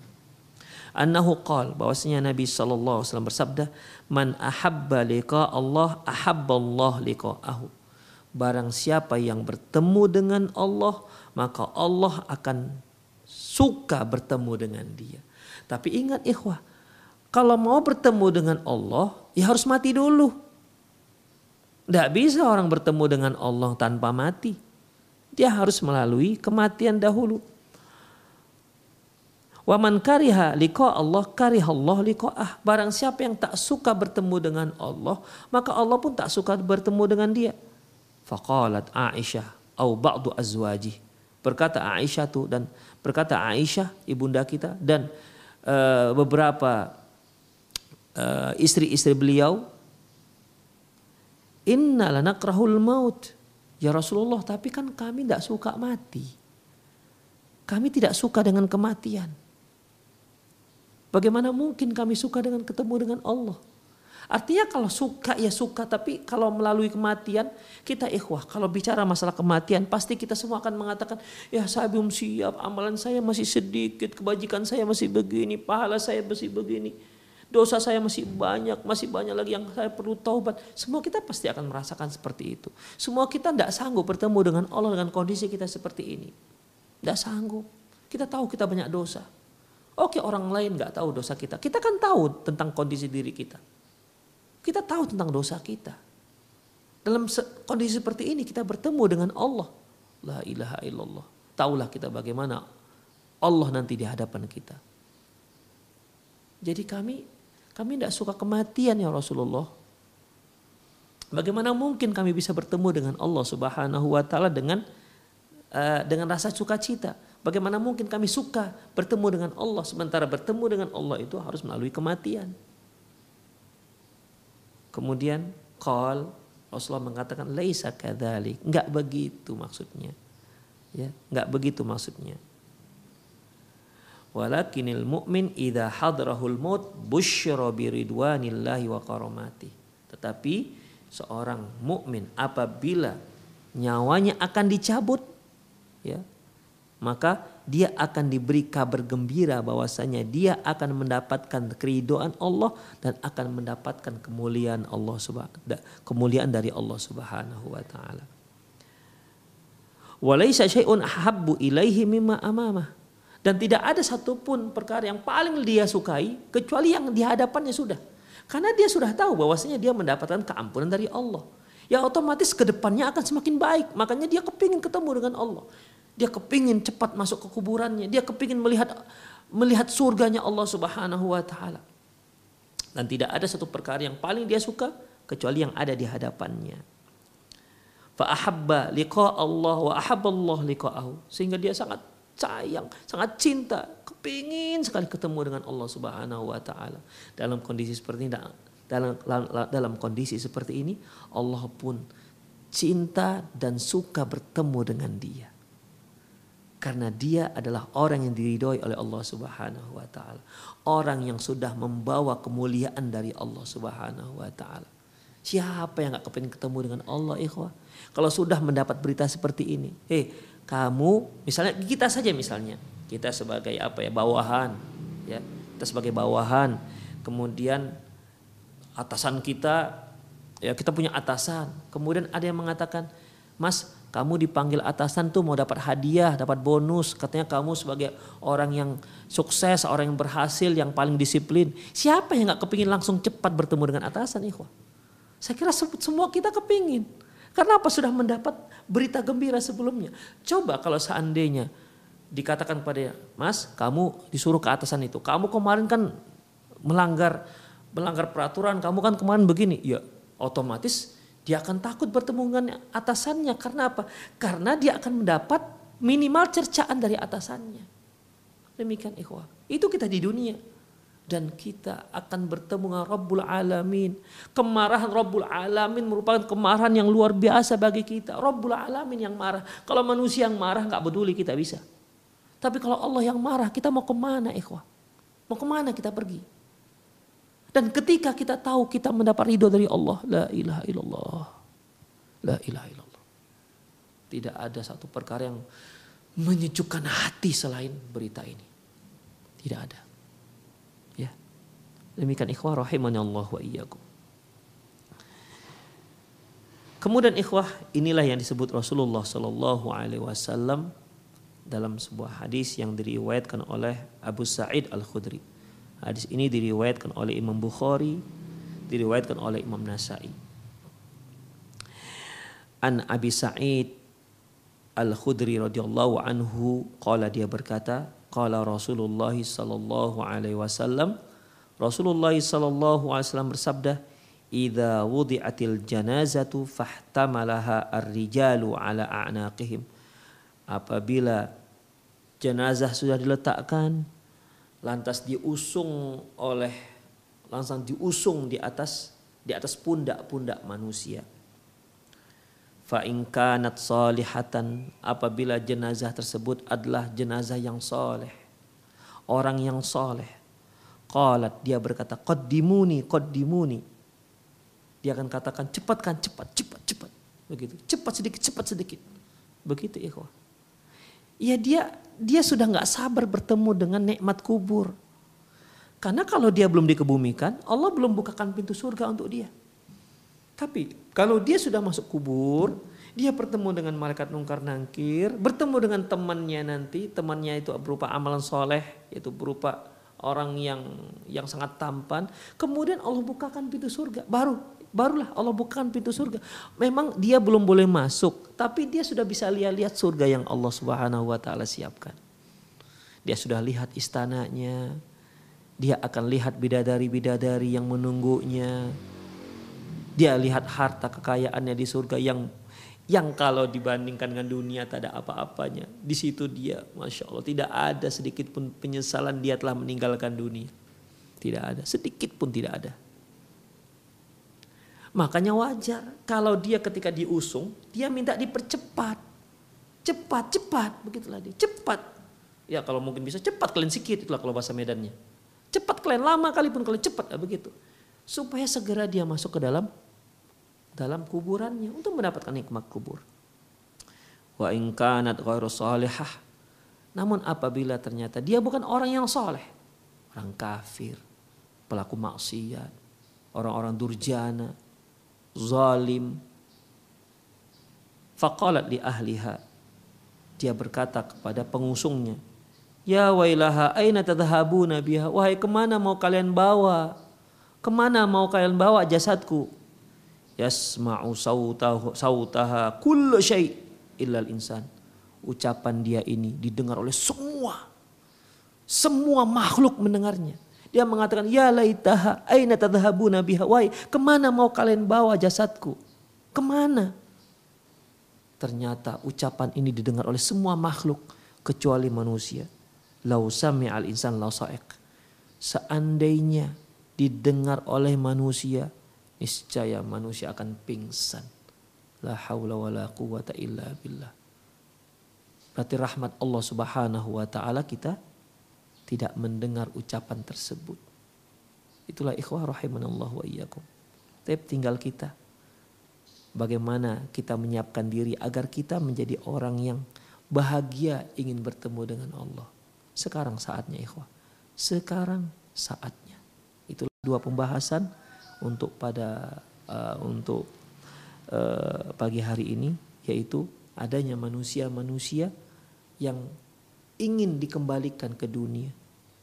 annahu qal bahwasanya Nabi sallallahu alaihi bersabda man ahabba liqa Allah ahabba Allah liqa'ahu. Barang siapa yang bertemu dengan Allah maka Allah akan suka bertemu dengan dia. Tapi ingat ikhwah kalau mau bertemu dengan Allah ya harus mati dulu. Tidak bisa orang bertemu dengan Allah tanpa mati. Dia harus melalui kematian dahulu Wa man kariha liqa Allah Allah liqa'ah. Barang siapa yang tak suka bertemu dengan Allah, maka Allah pun tak suka bertemu dengan dia. Faqalat Aisyah au ba'du azwaji. Berkata Aisyah tu dan berkata Aisyah ibunda kita dan uh, beberapa uh, istri-istri beliau Inna lanakrahul maut. Ya Rasulullah, tapi kan kami tidak suka mati. Kami tidak suka dengan kematian. Bagaimana mungkin kami suka dengan ketemu dengan Allah? Artinya kalau suka ya suka, tapi kalau melalui kematian kita ikhwah. Kalau bicara masalah kematian pasti kita semua akan mengatakan, ya saya belum siap, amalan saya masih sedikit, kebajikan saya masih begini, pahala saya masih begini. Dosa saya masih banyak, masih banyak lagi yang saya perlu taubat. Semua kita pasti akan merasakan seperti itu. Semua kita tidak sanggup bertemu dengan Allah dengan kondisi kita seperti ini. Tidak sanggup. Kita tahu kita banyak dosa. Oke orang lain nggak tahu dosa kita. Kita kan tahu tentang kondisi diri kita. Kita tahu tentang dosa kita. Dalam kondisi seperti ini kita bertemu dengan Allah. La ilaha illallah. Taulah kita bagaimana Allah nanti di hadapan kita. Jadi kami kami tidak suka kematian ya Rasulullah. Bagaimana mungkin kami bisa bertemu dengan Allah Subhanahu wa taala dengan uh, dengan rasa sukacita? Bagaimana mungkin kami suka bertemu dengan Allah sementara bertemu dengan Allah itu harus melalui kematian. Kemudian qal Rasulullah mengatakan laisa kadzalik, enggak begitu maksudnya. Ya, enggak begitu maksudnya. Walakinil mu'min idza hadrahul maut busyra biridwanillahi wa karamati. Tetapi seorang mukmin apabila nyawanya akan dicabut ya maka dia akan diberi kabar gembira bahwasanya dia akan mendapatkan keridoan Allah dan akan mendapatkan kemuliaan Allah kemuliaan dari Allah Subhanahu wa taala. Syai'un ahabbu ilaihi mimma amamah. Dan tidak ada satupun perkara yang paling dia sukai kecuali yang di hadapannya sudah. Karena dia sudah tahu bahwasanya dia mendapatkan keampunan dari Allah. Ya otomatis ke depannya akan semakin baik. Makanya dia kepingin ketemu dengan Allah. Dia kepingin cepat masuk ke kuburannya. Dia kepingin melihat melihat surganya Allah Subhanahu wa taala. Dan tidak ada satu perkara yang paling dia suka kecuali yang ada di hadapannya. Fa ahabba liqa Allah wa ahabba Allah liqa'ahu. Sehingga dia sangat sayang, sangat cinta, kepingin sekali ketemu dengan Allah Subhanahu wa taala. Dalam kondisi seperti ini dalam dalam kondisi seperti ini Allah pun cinta dan suka bertemu dengan dia karena dia adalah orang yang diridhoi oleh Allah Subhanahu wa taala. Orang yang sudah membawa kemuliaan dari Allah Subhanahu wa taala. Siapa yang gak kepingin ketemu dengan Allah ikhwah? Kalau sudah mendapat berita seperti ini, eh kamu misalnya kita saja misalnya, kita sebagai apa ya bawahan, ya kita sebagai bawahan, kemudian atasan kita, ya kita punya atasan, kemudian ada yang mengatakan, Mas kamu dipanggil atasan tuh mau dapat hadiah, dapat bonus. Katanya kamu sebagai orang yang sukses, orang yang berhasil, yang paling disiplin. Siapa yang gak kepingin langsung cepat bertemu dengan atasan ikhwah? Saya kira semua kita kepingin. Karena apa? Sudah mendapat berita gembira sebelumnya. Coba kalau seandainya dikatakan kepada Mas, kamu disuruh ke atasan itu. Kamu kemarin kan melanggar melanggar peraturan, kamu kan kemarin begini. Ya, otomatis dia akan takut bertemu dengan atasannya karena apa? Karena dia akan mendapat minimal cercaan dari atasannya. Demikian ikhwah. Itu kita di dunia dan kita akan bertemu dengan Rabbul Alamin. Kemarahan Rabbul Alamin merupakan kemarahan yang luar biasa bagi kita. Rabbul Alamin yang marah. Kalau manusia yang marah nggak peduli kita bisa. Tapi kalau Allah yang marah kita mau ke mana ikhwah? Mau ke mana kita pergi? Dan ketika kita tahu kita mendapat ridho dari Allah. La ilaha illallah. La ilaha illallah. Tidak ada satu perkara yang menyejukkan hati selain berita ini. Tidak ada. Demikian ikhwah rahimani Allah wa iyyakum. Kemudian ikhwah inilah yang disebut Rasulullah Sallallahu Alaihi Wasallam dalam sebuah hadis yang diriwayatkan oleh Abu Sa'id Al Khudri. Hadis ini diriwayatkan oleh Imam Bukhari, diriwayatkan oleh Imam Nasai. An Abi Sa'id Al Khudri radhiyallahu anhu qala dia berkata, qala Rasulullah sallallahu alaihi wasallam Rasulullah sallallahu alaihi wasallam bersabda, "Idza wudi'atil janazatu fahtamalaha ar-rijalu ala a'naqihim." Apabila jenazah sudah diletakkan lantas diusung oleh langsung diusung di atas di atas pundak-pundak manusia. Fa kanat salihatan apabila jenazah tersebut adalah jenazah yang soleh, orang yang soleh, Qalat dia berkata qaddimuni qaddimuni. Dia akan katakan cepatkan cepat cepat cepat begitu. Cepat sedikit cepat sedikit. Begitu ikhwah. Ya dia dia sudah nggak sabar bertemu dengan nikmat kubur. Karena kalau dia belum dikebumikan, Allah belum bukakan pintu surga untuk dia. Tapi kalau dia sudah masuk kubur, dia bertemu dengan malaikat nungkar nangkir, bertemu dengan temannya nanti, temannya itu berupa amalan soleh, yaitu berupa orang yang yang sangat tampan, kemudian Allah bukakan pintu surga. Baru barulah Allah bukakan pintu surga. Memang dia belum boleh masuk, tapi dia sudah bisa lihat-lihat surga yang Allah Subhanahu wa taala siapkan. Dia sudah lihat istananya. Dia akan lihat bidadari-bidadari yang menunggunya. Dia lihat harta kekayaannya di surga yang yang kalau dibandingkan dengan dunia tak ada apa-apanya. Di situ dia, masya Allah, tidak ada sedikit pun penyesalan dia telah meninggalkan dunia. Tidak ada, sedikit pun tidak ada. Makanya wajar kalau dia ketika diusung, dia minta dipercepat. Cepat, cepat, begitulah dia. Cepat. Ya kalau mungkin bisa cepat kalian sikit, itulah kalau bahasa Medannya. Cepat kalian, lama kali pun kalian cepat, ya begitu. Supaya segera dia masuk ke dalam dalam kuburannya untuk mendapatkan nikmat kubur. Wa in kanat ghairu. Namun apabila ternyata dia bukan orang yang soleh, orang kafir, pelaku maksiat, orang-orang durjana, zalim, faqalat li ahliha. Dia berkata kepada pengusungnya, Ya wailaha aina tadhhabuna biha? Wahai ke mana mau kalian bawa? Ke mana mau kalian bawa jasadku? yasma'u sautahu sautaha kullu syai' illal insan. Ucapan dia ini didengar oleh semua. Semua makhluk mendengarnya. Dia mengatakan, Ya laitaha aina tadhabuna biha. Wahai, ke mana mau kalian bawa jasadku? Ke mana? Ternyata ucapan ini didengar oleh semua makhluk. Kecuali manusia. Lau al insan lau. Seandainya didengar oleh manusia niscaya manusia akan pingsan. La haula wa la quwata illa billah. Berarti rahmat Allah subhanahu wa ta'ala kita tidak mendengar ucapan tersebut. Itulah ikhwah rahimanallah wa iyyakum. Tapi tinggal kita. Bagaimana kita menyiapkan diri agar kita menjadi orang yang bahagia ingin bertemu dengan Allah. Sekarang saatnya ikhwah. Sekarang saatnya. Itulah dua pembahasan untuk pada uh, untuk uh, pagi hari ini yaitu adanya manusia-manusia yang ingin dikembalikan ke dunia,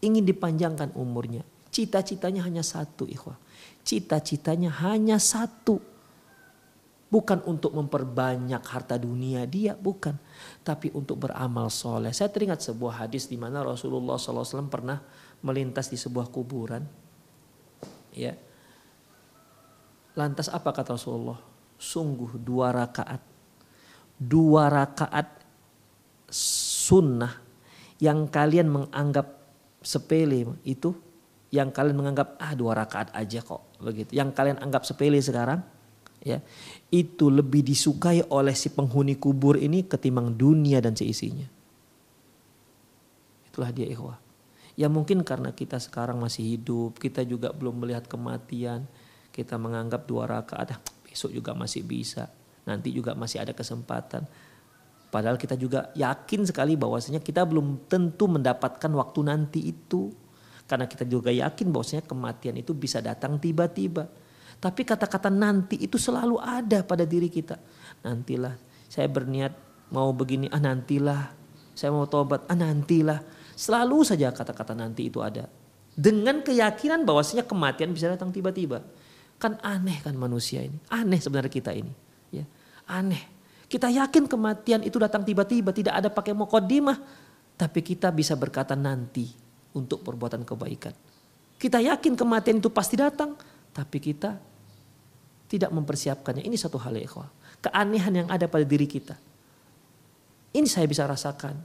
ingin dipanjangkan umurnya. Cita-citanya hanya satu, ikhwah. Cita-citanya hanya satu. Bukan untuk memperbanyak harta dunia dia, bukan. Tapi untuk beramal soleh. Saya teringat sebuah hadis di mana Rasulullah SAW pernah melintas di sebuah kuburan. Ya. Lantas apa kata Rasulullah? Sungguh dua rakaat. Dua rakaat sunnah yang kalian menganggap sepele itu yang kalian menganggap ah dua rakaat aja kok begitu. Yang kalian anggap sepele sekarang ya itu lebih disukai oleh si penghuni kubur ini ketimbang dunia dan seisinya. Itulah dia ikhwah. Ya mungkin karena kita sekarang masih hidup kita juga belum melihat kematian kita menganggap dua rakaat ah, besok juga masih bisa nanti juga masih ada kesempatan padahal kita juga yakin sekali bahwasanya kita belum tentu mendapatkan waktu nanti itu karena kita juga yakin bahwasanya kematian itu bisa datang tiba-tiba tapi kata-kata nanti itu selalu ada pada diri kita. Nantilah saya berniat mau begini, ah nantilah. Saya mau tobat, ah nantilah. Selalu saja kata-kata nanti itu ada. Dengan keyakinan bahwasanya kematian bisa datang tiba-tiba. Kan aneh kan manusia ini. Aneh sebenarnya kita ini. Ya, aneh. Kita yakin kematian itu datang tiba-tiba, tidak ada pakai mukodimah. Tapi kita bisa berkata nanti untuk perbuatan kebaikan. Kita yakin kematian itu pasti datang, tapi kita tidak mempersiapkannya. Ini satu hal ya ikhwah. Keanehan yang ada pada diri kita. Ini saya bisa rasakan.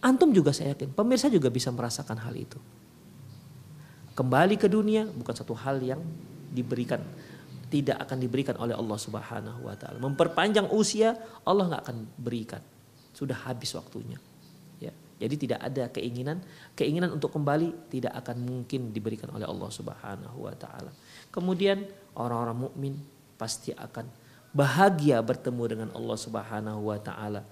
Antum juga saya yakin, pemirsa juga bisa merasakan hal itu. Kembali ke dunia bukan satu hal yang diberikan tidak akan diberikan oleh Allah Subhanahu wa taala. Memperpanjang usia Allah nggak akan berikan. Sudah habis waktunya. Ya. Jadi tidak ada keinginan keinginan untuk kembali tidak akan mungkin diberikan oleh Allah Subhanahu wa taala. Kemudian orang-orang mukmin pasti akan bahagia bertemu dengan Allah Subhanahu wa taala.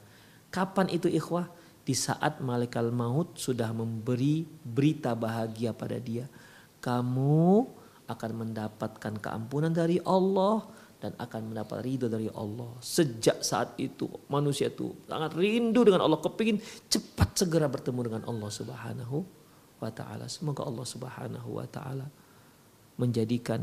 Kapan itu ikhwah? Di saat malaikat maut sudah memberi berita bahagia pada dia. Kamu akan mendapatkan keampunan dari Allah dan akan mendapat ridho dari Allah. Sejak saat itu manusia itu sangat rindu dengan Allah, kepingin cepat segera bertemu dengan Allah Subhanahu wa taala. Semoga Allah Subhanahu wa taala menjadikan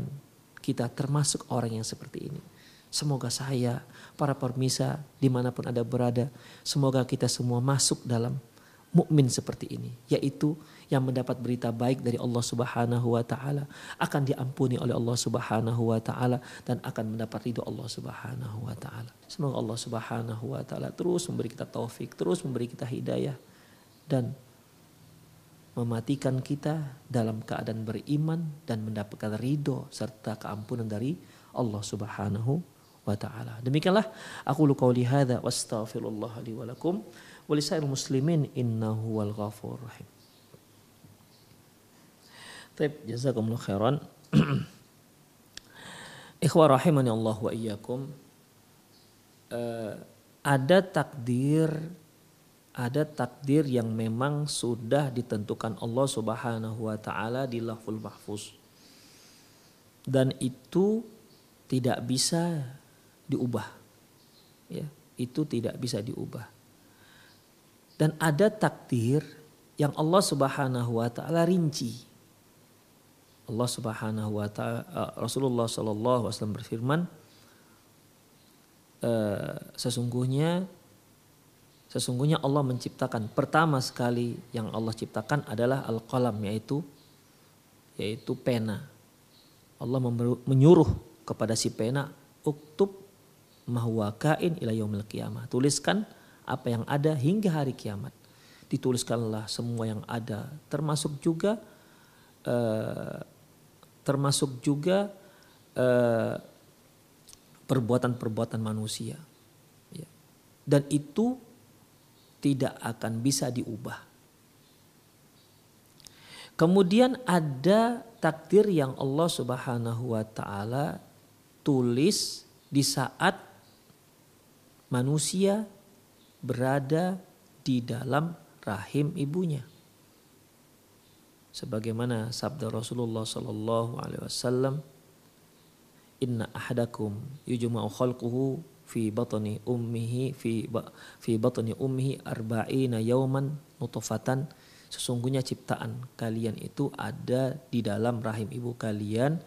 kita termasuk orang yang seperti ini. Semoga saya, para permisa di mana pun ada berada, semoga kita semua masuk dalam mukmin seperti ini, yaitu yang mendapat berita baik dari Allah Subhanahu wa taala akan diampuni oleh Allah Subhanahu wa taala dan akan mendapat ridho Allah Subhanahu wa taala. Semoga Allah Subhanahu wa taala terus memberi kita taufik, terus memberi kita hidayah dan mematikan kita dalam keadaan beriman dan mendapatkan ridho serta keampunan dari Allah Subhanahu wa taala. Demikianlah aku lu qauli hadza wastaghfirullah li wa lakum wa muslimin innahu wal ghafur rahim. Baik, jazakumullah khairan. Ikhwah rahimani Allah wa iyyakum. Uh, ada takdir ada takdir yang memang sudah ditentukan Allah Subhanahu wa taala di Lauhul Mahfuz. Dan itu tidak bisa diubah. Ya, itu tidak bisa diubah. Dan ada takdir yang Allah Subhanahu wa taala rinci. Allah Subhanahu wa taala eh, Rasulullah sallallahu alaihi wasallam berfirman eh, sesungguhnya Sesungguhnya Allah menciptakan pertama sekali yang Allah ciptakan adalah al-qalam yaitu yaitu pena. Allah menyuruh kepada si pena uktub mahwa kain ila yaumil qiyamah. Tuliskan apa yang ada hingga hari kiamat. Dituliskanlah semua yang ada termasuk juga uh, termasuk juga uh, perbuatan-perbuatan manusia. Ya. Dan itu tidak akan bisa diubah. Kemudian ada takdir yang Allah Subhanahu wa taala tulis di saat manusia berada di dalam rahim ibunya. Sebagaimana sabda Rasulullah sallallahu alaihi wasallam, "Inna ahadakum yujma'u khalquhu fi batni ummihi fi fi batni ummihi arba'ina yauman nutfatan. Sesungguhnya ciptaan kalian itu ada di dalam rahim ibu kalian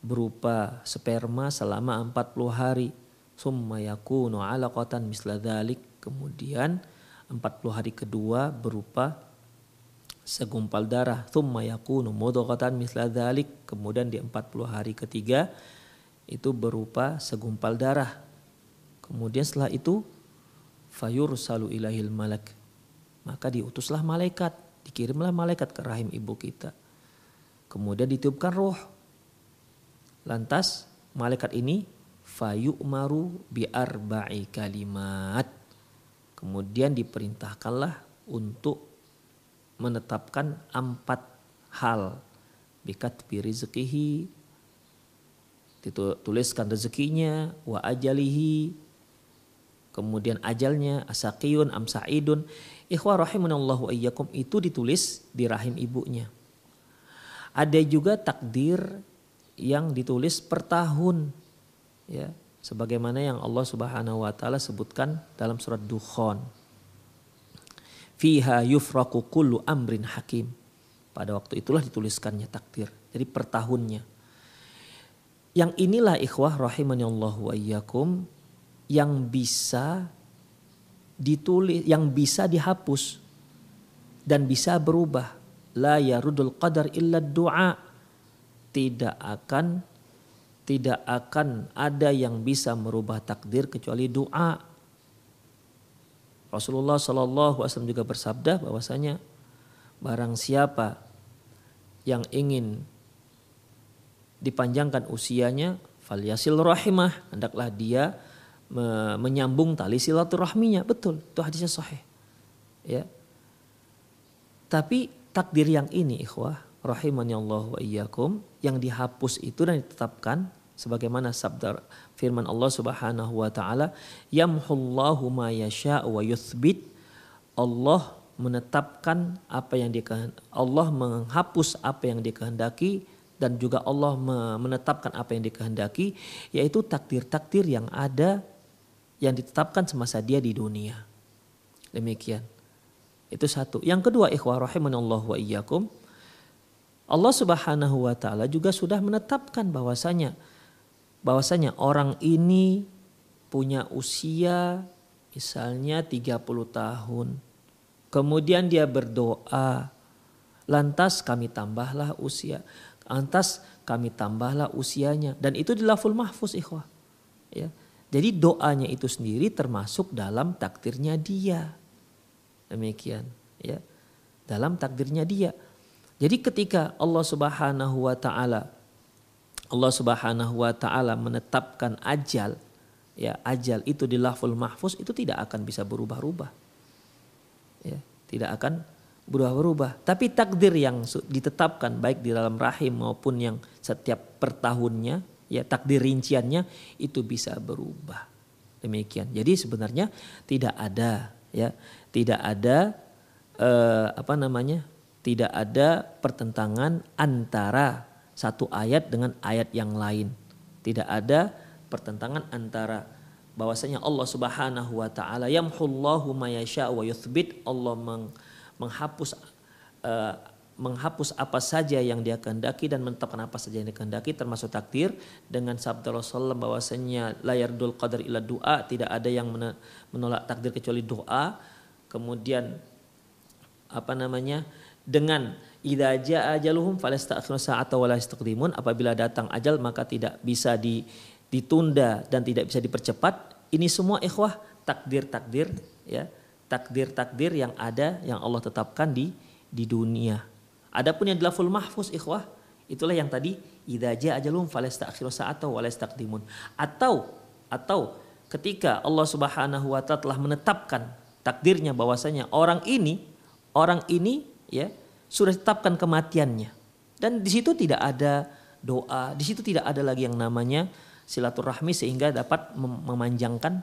berupa sperma selama 40 hari. Summa yakunu alaqatan misla dhalik. Kemudian 40 hari kedua berupa segumpal darah. Thumma yakunu mudghatan misla dhalik. Kemudian di 40 hari ketiga itu berupa segumpal darah. Kemudian setelah itu fayursalu ilahil malak. Maka diutuslah malaikat dikirimlah malaikat ke rahim ibu kita. Kemudian ditiupkan roh lantas malaikat ini fayu'maru bi arba'i kalimat. Kemudian diperintahkanlah untuk menetapkan empat hal. Bikat rizkihi dituliskan rezekinya wa ajalihi kemudian ajalnya asakiyun amsaidun ikhwah rahimanallahu iyyakum itu ditulis di rahim ibunya. Ada juga takdir yang ditulis per tahun ya sebagaimana yang Allah Subhanahu wa taala sebutkan dalam surat Dukhan fiha yufraku kullu amrin hakim. Pada waktu itulah dituliskannya takdir. Jadi per tahunnya. Yang inilah ikhwah rahimani Allah wa iyyakum yang bisa ditulis, yang bisa dihapus dan bisa berubah. La yarudul qadar illa du'a. Tidak akan tidak akan ada yang bisa merubah takdir kecuali doa Rasulullah Shallallahu Wasallam juga bersabda bahwasanya barang siapa yang ingin dipanjangkan usianya falyasil rahimah hendaklah dia me menyambung tali silaturahminya. Betul itu hadisnya sahih. Ya. Tapi takdir yang ini ikhwah rahimani Allah wa iyyakum yang dihapus itu dan ditetapkan sebagaimana sabda firman Allah Subhanahu wa taala yamhullahu ma yasha wa yuthbit. Allah menetapkan apa yang dikehendaki Allah menghapus apa yang dikehendaki dan juga Allah menetapkan apa yang dikehendaki yaitu takdir-takdir yang ada yang ditetapkan semasa dia di dunia. Demikian. Itu satu. Yang kedua ikhwah rahimanallahu wa iyyakum Allah Subhanahu wa taala juga sudah menetapkan bahwasanya bahwasanya orang ini punya usia misalnya 30 tahun. Kemudian dia berdoa, lantas kami tambahlah usia. Lantas kami tambahlah usianya dan itu di laful mahfuz ikhwah. Ya. Jadi doanya itu sendiri termasuk dalam takdirnya dia. Demikian, ya. Dalam takdirnya dia. Jadi ketika Allah Subhanahu wa taala Allah Subhanahu wa taala menetapkan ajal ya ajal itu di laful mahfuz itu tidak akan bisa berubah-ubah. Ya tidak akan berubah-ubah. Tapi takdir yang ditetapkan baik di dalam rahim maupun yang setiap per tahunnya ya takdir rinciannya itu bisa berubah. Demikian. Jadi sebenarnya tidak ada ya tidak ada eh, apa namanya tidak ada pertentangan antara satu ayat dengan ayat yang lain. Tidak ada pertentangan antara bahwasanya Allah Subhanahu wa taala yamhullahu ma yasha wa yuthbit. Allah meng, menghapus uh, menghapus apa saja yang dia kehendaki dan menetapkan apa saja yang dia kehendaki termasuk takdir. Dengan sabda Rasulullah bahwasanya layar dul qadar ila doa tidak ada yang menolak takdir kecuali doa. Kemudian apa namanya dengan idza jaa ajaluhum falasta'khiruna sa'ata wa la apabila datang ajal maka tidak bisa di, ditunda dan tidak bisa dipercepat. Ini semua ikhwah takdir-takdir ya. Takdir-takdir yang ada yang Allah tetapkan di di dunia. Adapun yang di laful mahfuz ikhwah itulah yang tadi idza jaa ajaluhum falasta'khiruna sa'ata wa la atau atau ketika Allah Subhanahu wa taala telah menetapkan takdirnya bahwasanya orang ini orang ini ya sudah ditetapkan kematiannya. Dan di situ tidak ada doa, di situ tidak ada lagi yang namanya silaturahmi sehingga dapat memanjangkan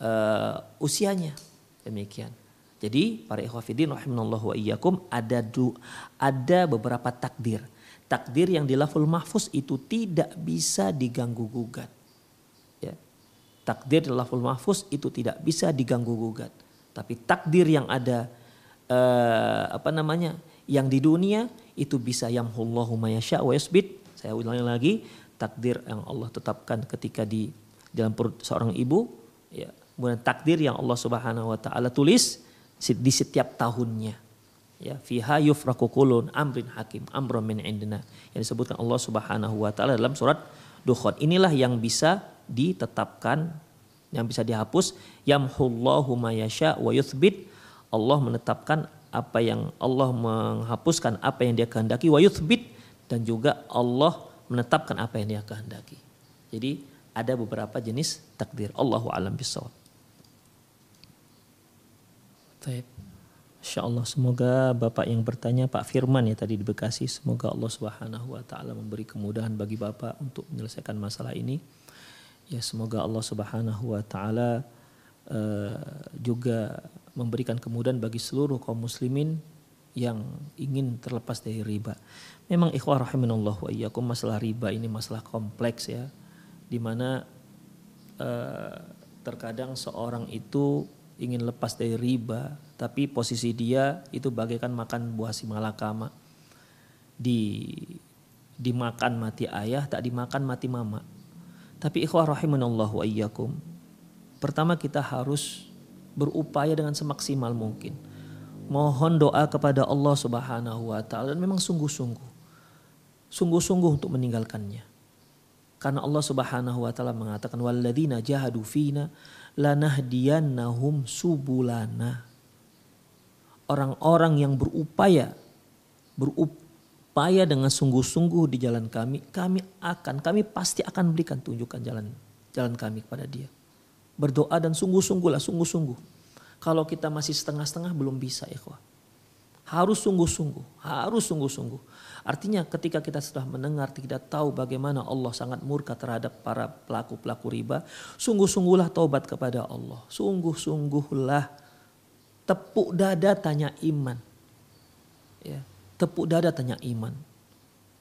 uh, usianya. Demikian. Jadi para ikhwafidin rahimanallahu wa iyyakum ada du, ada beberapa takdir. Takdir yang di laful mahfuz itu tidak bisa diganggu gugat. Ya. Takdir di laful mahfuz itu tidak bisa diganggu gugat. Tapi takdir yang ada uh, apa namanya yang di dunia itu bisa yamhullahu mayasya wa yasbit. Saya ulangi lagi, takdir yang Allah tetapkan ketika di dalam perut seorang ibu, ya, kemudian takdir yang Allah Subhanahu wa taala tulis di setiap tahunnya. Ya, fiha yufraku kulun amrin hakim amrun min indina yang disebutkan Allah Subhanahu wa taala dalam surat Dukhan. Inilah yang bisa ditetapkan yang bisa dihapus yamhullahu ma yasha wa yuthbit Allah menetapkan apa yang Allah menghapuskan apa yang dia kehendaki wa yuthbit dan juga Allah menetapkan apa yang dia kehendaki. Jadi ada beberapa jenis takdir. Allahu alam bisawab. Baik. Insya Allah semoga Bapak yang bertanya Pak Firman ya tadi di Bekasi semoga Allah Subhanahu wa taala memberi kemudahan bagi Bapak untuk menyelesaikan masalah ini. Ya semoga Allah Subhanahu wa taala juga memberikan kemudahan bagi seluruh kaum muslimin yang ingin terlepas dari riba. Memang ikhwah rahimanallah wa iyyakum masalah riba ini masalah kompleks ya di mana uh, terkadang seorang itu ingin lepas dari riba, tapi posisi dia itu bagaikan makan buah si malakama. Di dimakan mati ayah, tak dimakan mati mama. Tapi ikhwah rahimanallah wa iyyakum. Pertama kita harus berupaya dengan semaksimal mungkin. Mohon doa kepada Allah Subhanahu wa taala dan memang sungguh-sungguh. Sungguh-sungguh untuk meninggalkannya. Karena Allah Subhanahu wa taala mengatakan walladzina jahadu fina lanahdiyannahum subulana. Orang-orang yang berupaya berupaya dengan sungguh-sungguh di jalan kami, kami akan kami pasti akan berikan tunjukkan jalan jalan kami kepada dia. Berdoa dan sungguh-sungguhlah, sungguh-sungguh. Kalau kita masih setengah-setengah belum bisa ya Harus sungguh-sungguh, harus sungguh-sungguh. Artinya ketika kita sudah mendengar tidak tahu bagaimana Allah sangat murka terhadap para pelaku-pelaku riba, sungguh-sungguhlah taubat kepada Allah. Sungguh-sungguhlah tepuk dada tanya iman. Ya, tepuk dada tanya iman.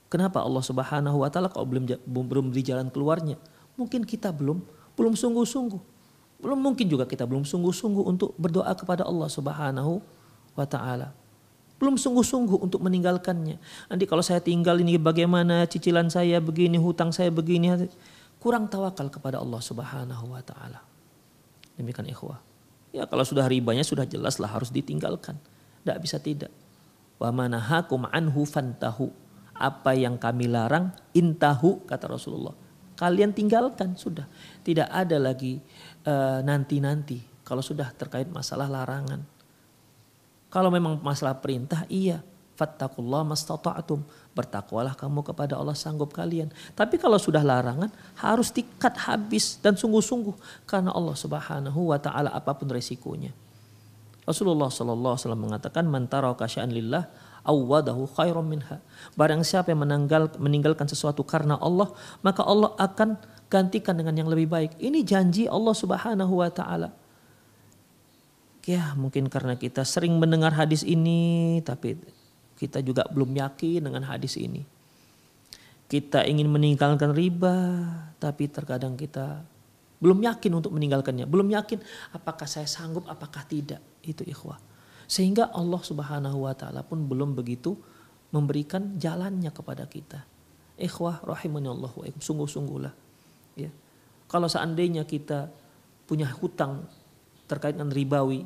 Kenapa Allah Subhanahu wa taala kalau belum belum beri jalan keluarnya? Mungkin kita belum belum sungguh-sungguh. Belum mungkin juga kita belum sungguh-sungguh untuk berdoa kepada Allah Subhanahu wa taala. Belum sungguh-sungguh untuk meninggalkannya. Nanti kalau saya tinggal ini bagaimana cicilan saya begini, hutang saya begini. Kurang tawakal kepada Allah subhanahu wa ta'ala. Demikian ikhwah. Ya kalau sudah ribanya sudah jelas lah harus ditinggalkan. Tidak bisa tidak. Wa manahakum anhu fantahu. Apa yang kami larang intahu kata Rasulullah. Kalian tinggalkan sudah. Tidak ada lagi eh, nanti-nanti. Uh, kalau sudah terkait masalah larangan kalau memang masalah perintah, iya. Fattakullah mastata'atum. Bertakwalah kamu kepada Allah sanggup kalian. Tapi kalau sudah larangan, harus tikat habis dan sungguh-sungguh. Karena Allah subhanahu wa ta'ala apa pun resikonya. Rasulullah SAW mengatakan, Mantara kasya'an lillah awwadahu khairum minha. Barang siapa yang menanggal, meninggalkan sesuatu karena Allah, maka Allah akan gantikan dengan yang lebih baik. Ini janji Allah subhanahu wa ta'ala. Ya mungkin karena kita sering mendengar hadis ini tapi kita juga belum yakin dengan hadis ini. Kita ingin meninggalkan riba tapi terkadang kita belum yakin untuk meninggalkannya. Belum yakin apakah saya sanggup apakah tidak. Itu ikhwah. Sehingga Allah subhanahu wa ta'ala pun belum begitu memberikan jalannya kepada kita. Ikhwah rahimani Allah wa sungguh-sungguhlah. Ya. Kalau seandainya kita punya hutang terkait dengan ribawi,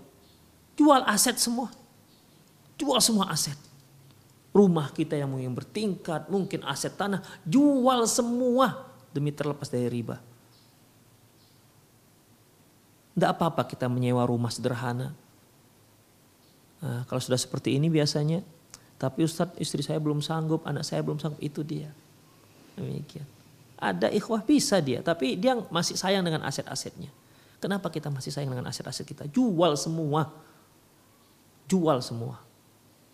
Jual aset semua. Jual semua aset. Rumah kita yang mungkin bertingkat, mungkin aset tanah, jual semua demi terlepas dari riba. Tidak apa-apa kita menyewa rumah sederhana. Nah, kalau sudah seperti ini biasanya, tapi Ustadz istri saya belum sanggup, anak saya belum sanggup, itu dia. Demikian. Ada ikhwah bisa dia, tapi dia masih sayang dengan aset-asetnya. Kenapa kita masih sayang dengan aset-aset kita? Jual semua jual semua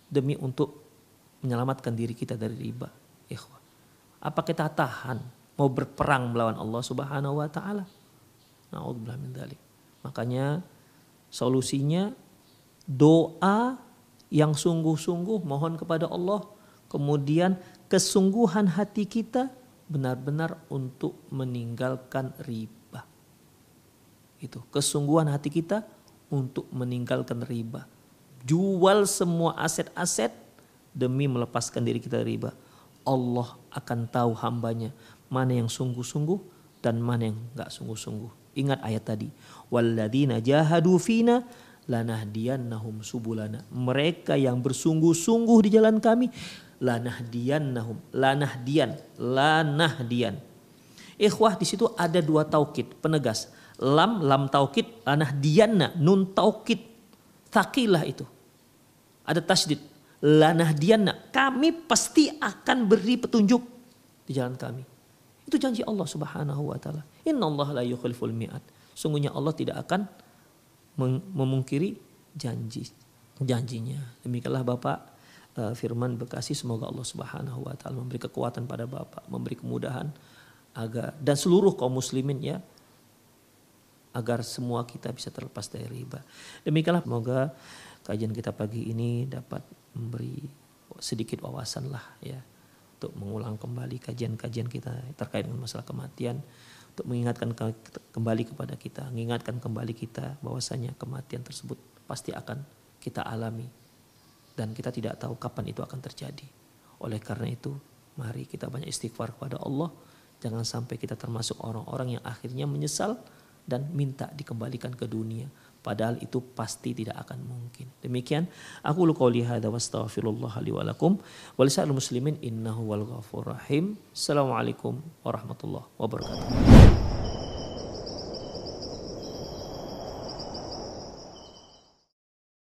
demi untuk menyelamatkan diri kita dari riba. Ikhwan. Apa kita tahan mau berperang melawan Allah Subhanahu wa taala? Nauzubillah min. Makanya solusinya doa yang sungguh-sungguh mohon kepada Allah, kemudian kesungguhan hati kita benar-benar untuk meninggalkan riba. Itu kesungguhan hati kita untuk meninggalkan riba jual semua aset-aset demi melepaskan diri kita dari riba. Allah akan tahu hambanya mana yang sungguh-sungguh, dan mana yang nggak sungguh-sungguh. Ingat ayat tadi. Walladzina jahadu fina lanahdiyannahum subulana. Mereka yang bersungguh-sungguh di jalan kami lanahdiyannahum lanahdiyan lanahdiyan. Ikhwah di situ ada dua taukid penegas. Lam lam taukid lanahdiyanna nun taukid takilah itu. Ada tasdid lanahdiyanna kami pasti akan beri petunjuk di jalan kami. Itu janji Allah Subhanahu wa taala. Innallaha la yukhliful mi'ad. Sungguhnya Allah tidak akan memungkiri janji janjinya. Demikianlah Bapak uh, Firman Bekasi semoga Allah Subhanahu wa taala memberi kekuatan pada Bapak, memberi kemudahan agar dan seluruh kaum muslimin ya agar semua kita bisa terlepas dari riba. Demikianlah semoga kajian kita pagi ini dapat memberi sedikit wawasan lah ya untuk mengulang kembali kajian-kajian kita terkait dengan masalah kematian untuk mengingatkan kembali kepada kita, mengingatkan kembali kita bahwasanya kematian tersebut pasti akan kita alami. Dan kita tidak tahu kapan itu akan terjadi. Oleh karena itu, mari kita banyak istighfar kepada Allah, jangan sampai kita termasuk orang-orang yang akhirnya menyesal dan minta dikembalikan ke dunia padahal itu pasti tidak akan mungkin. Demikian aku lu qauli hadza wastaghfirullah li wa lakum wa muslimin innahu wal ghafur rahim. Assalamualaikum warahmatullahi wabarakatuh.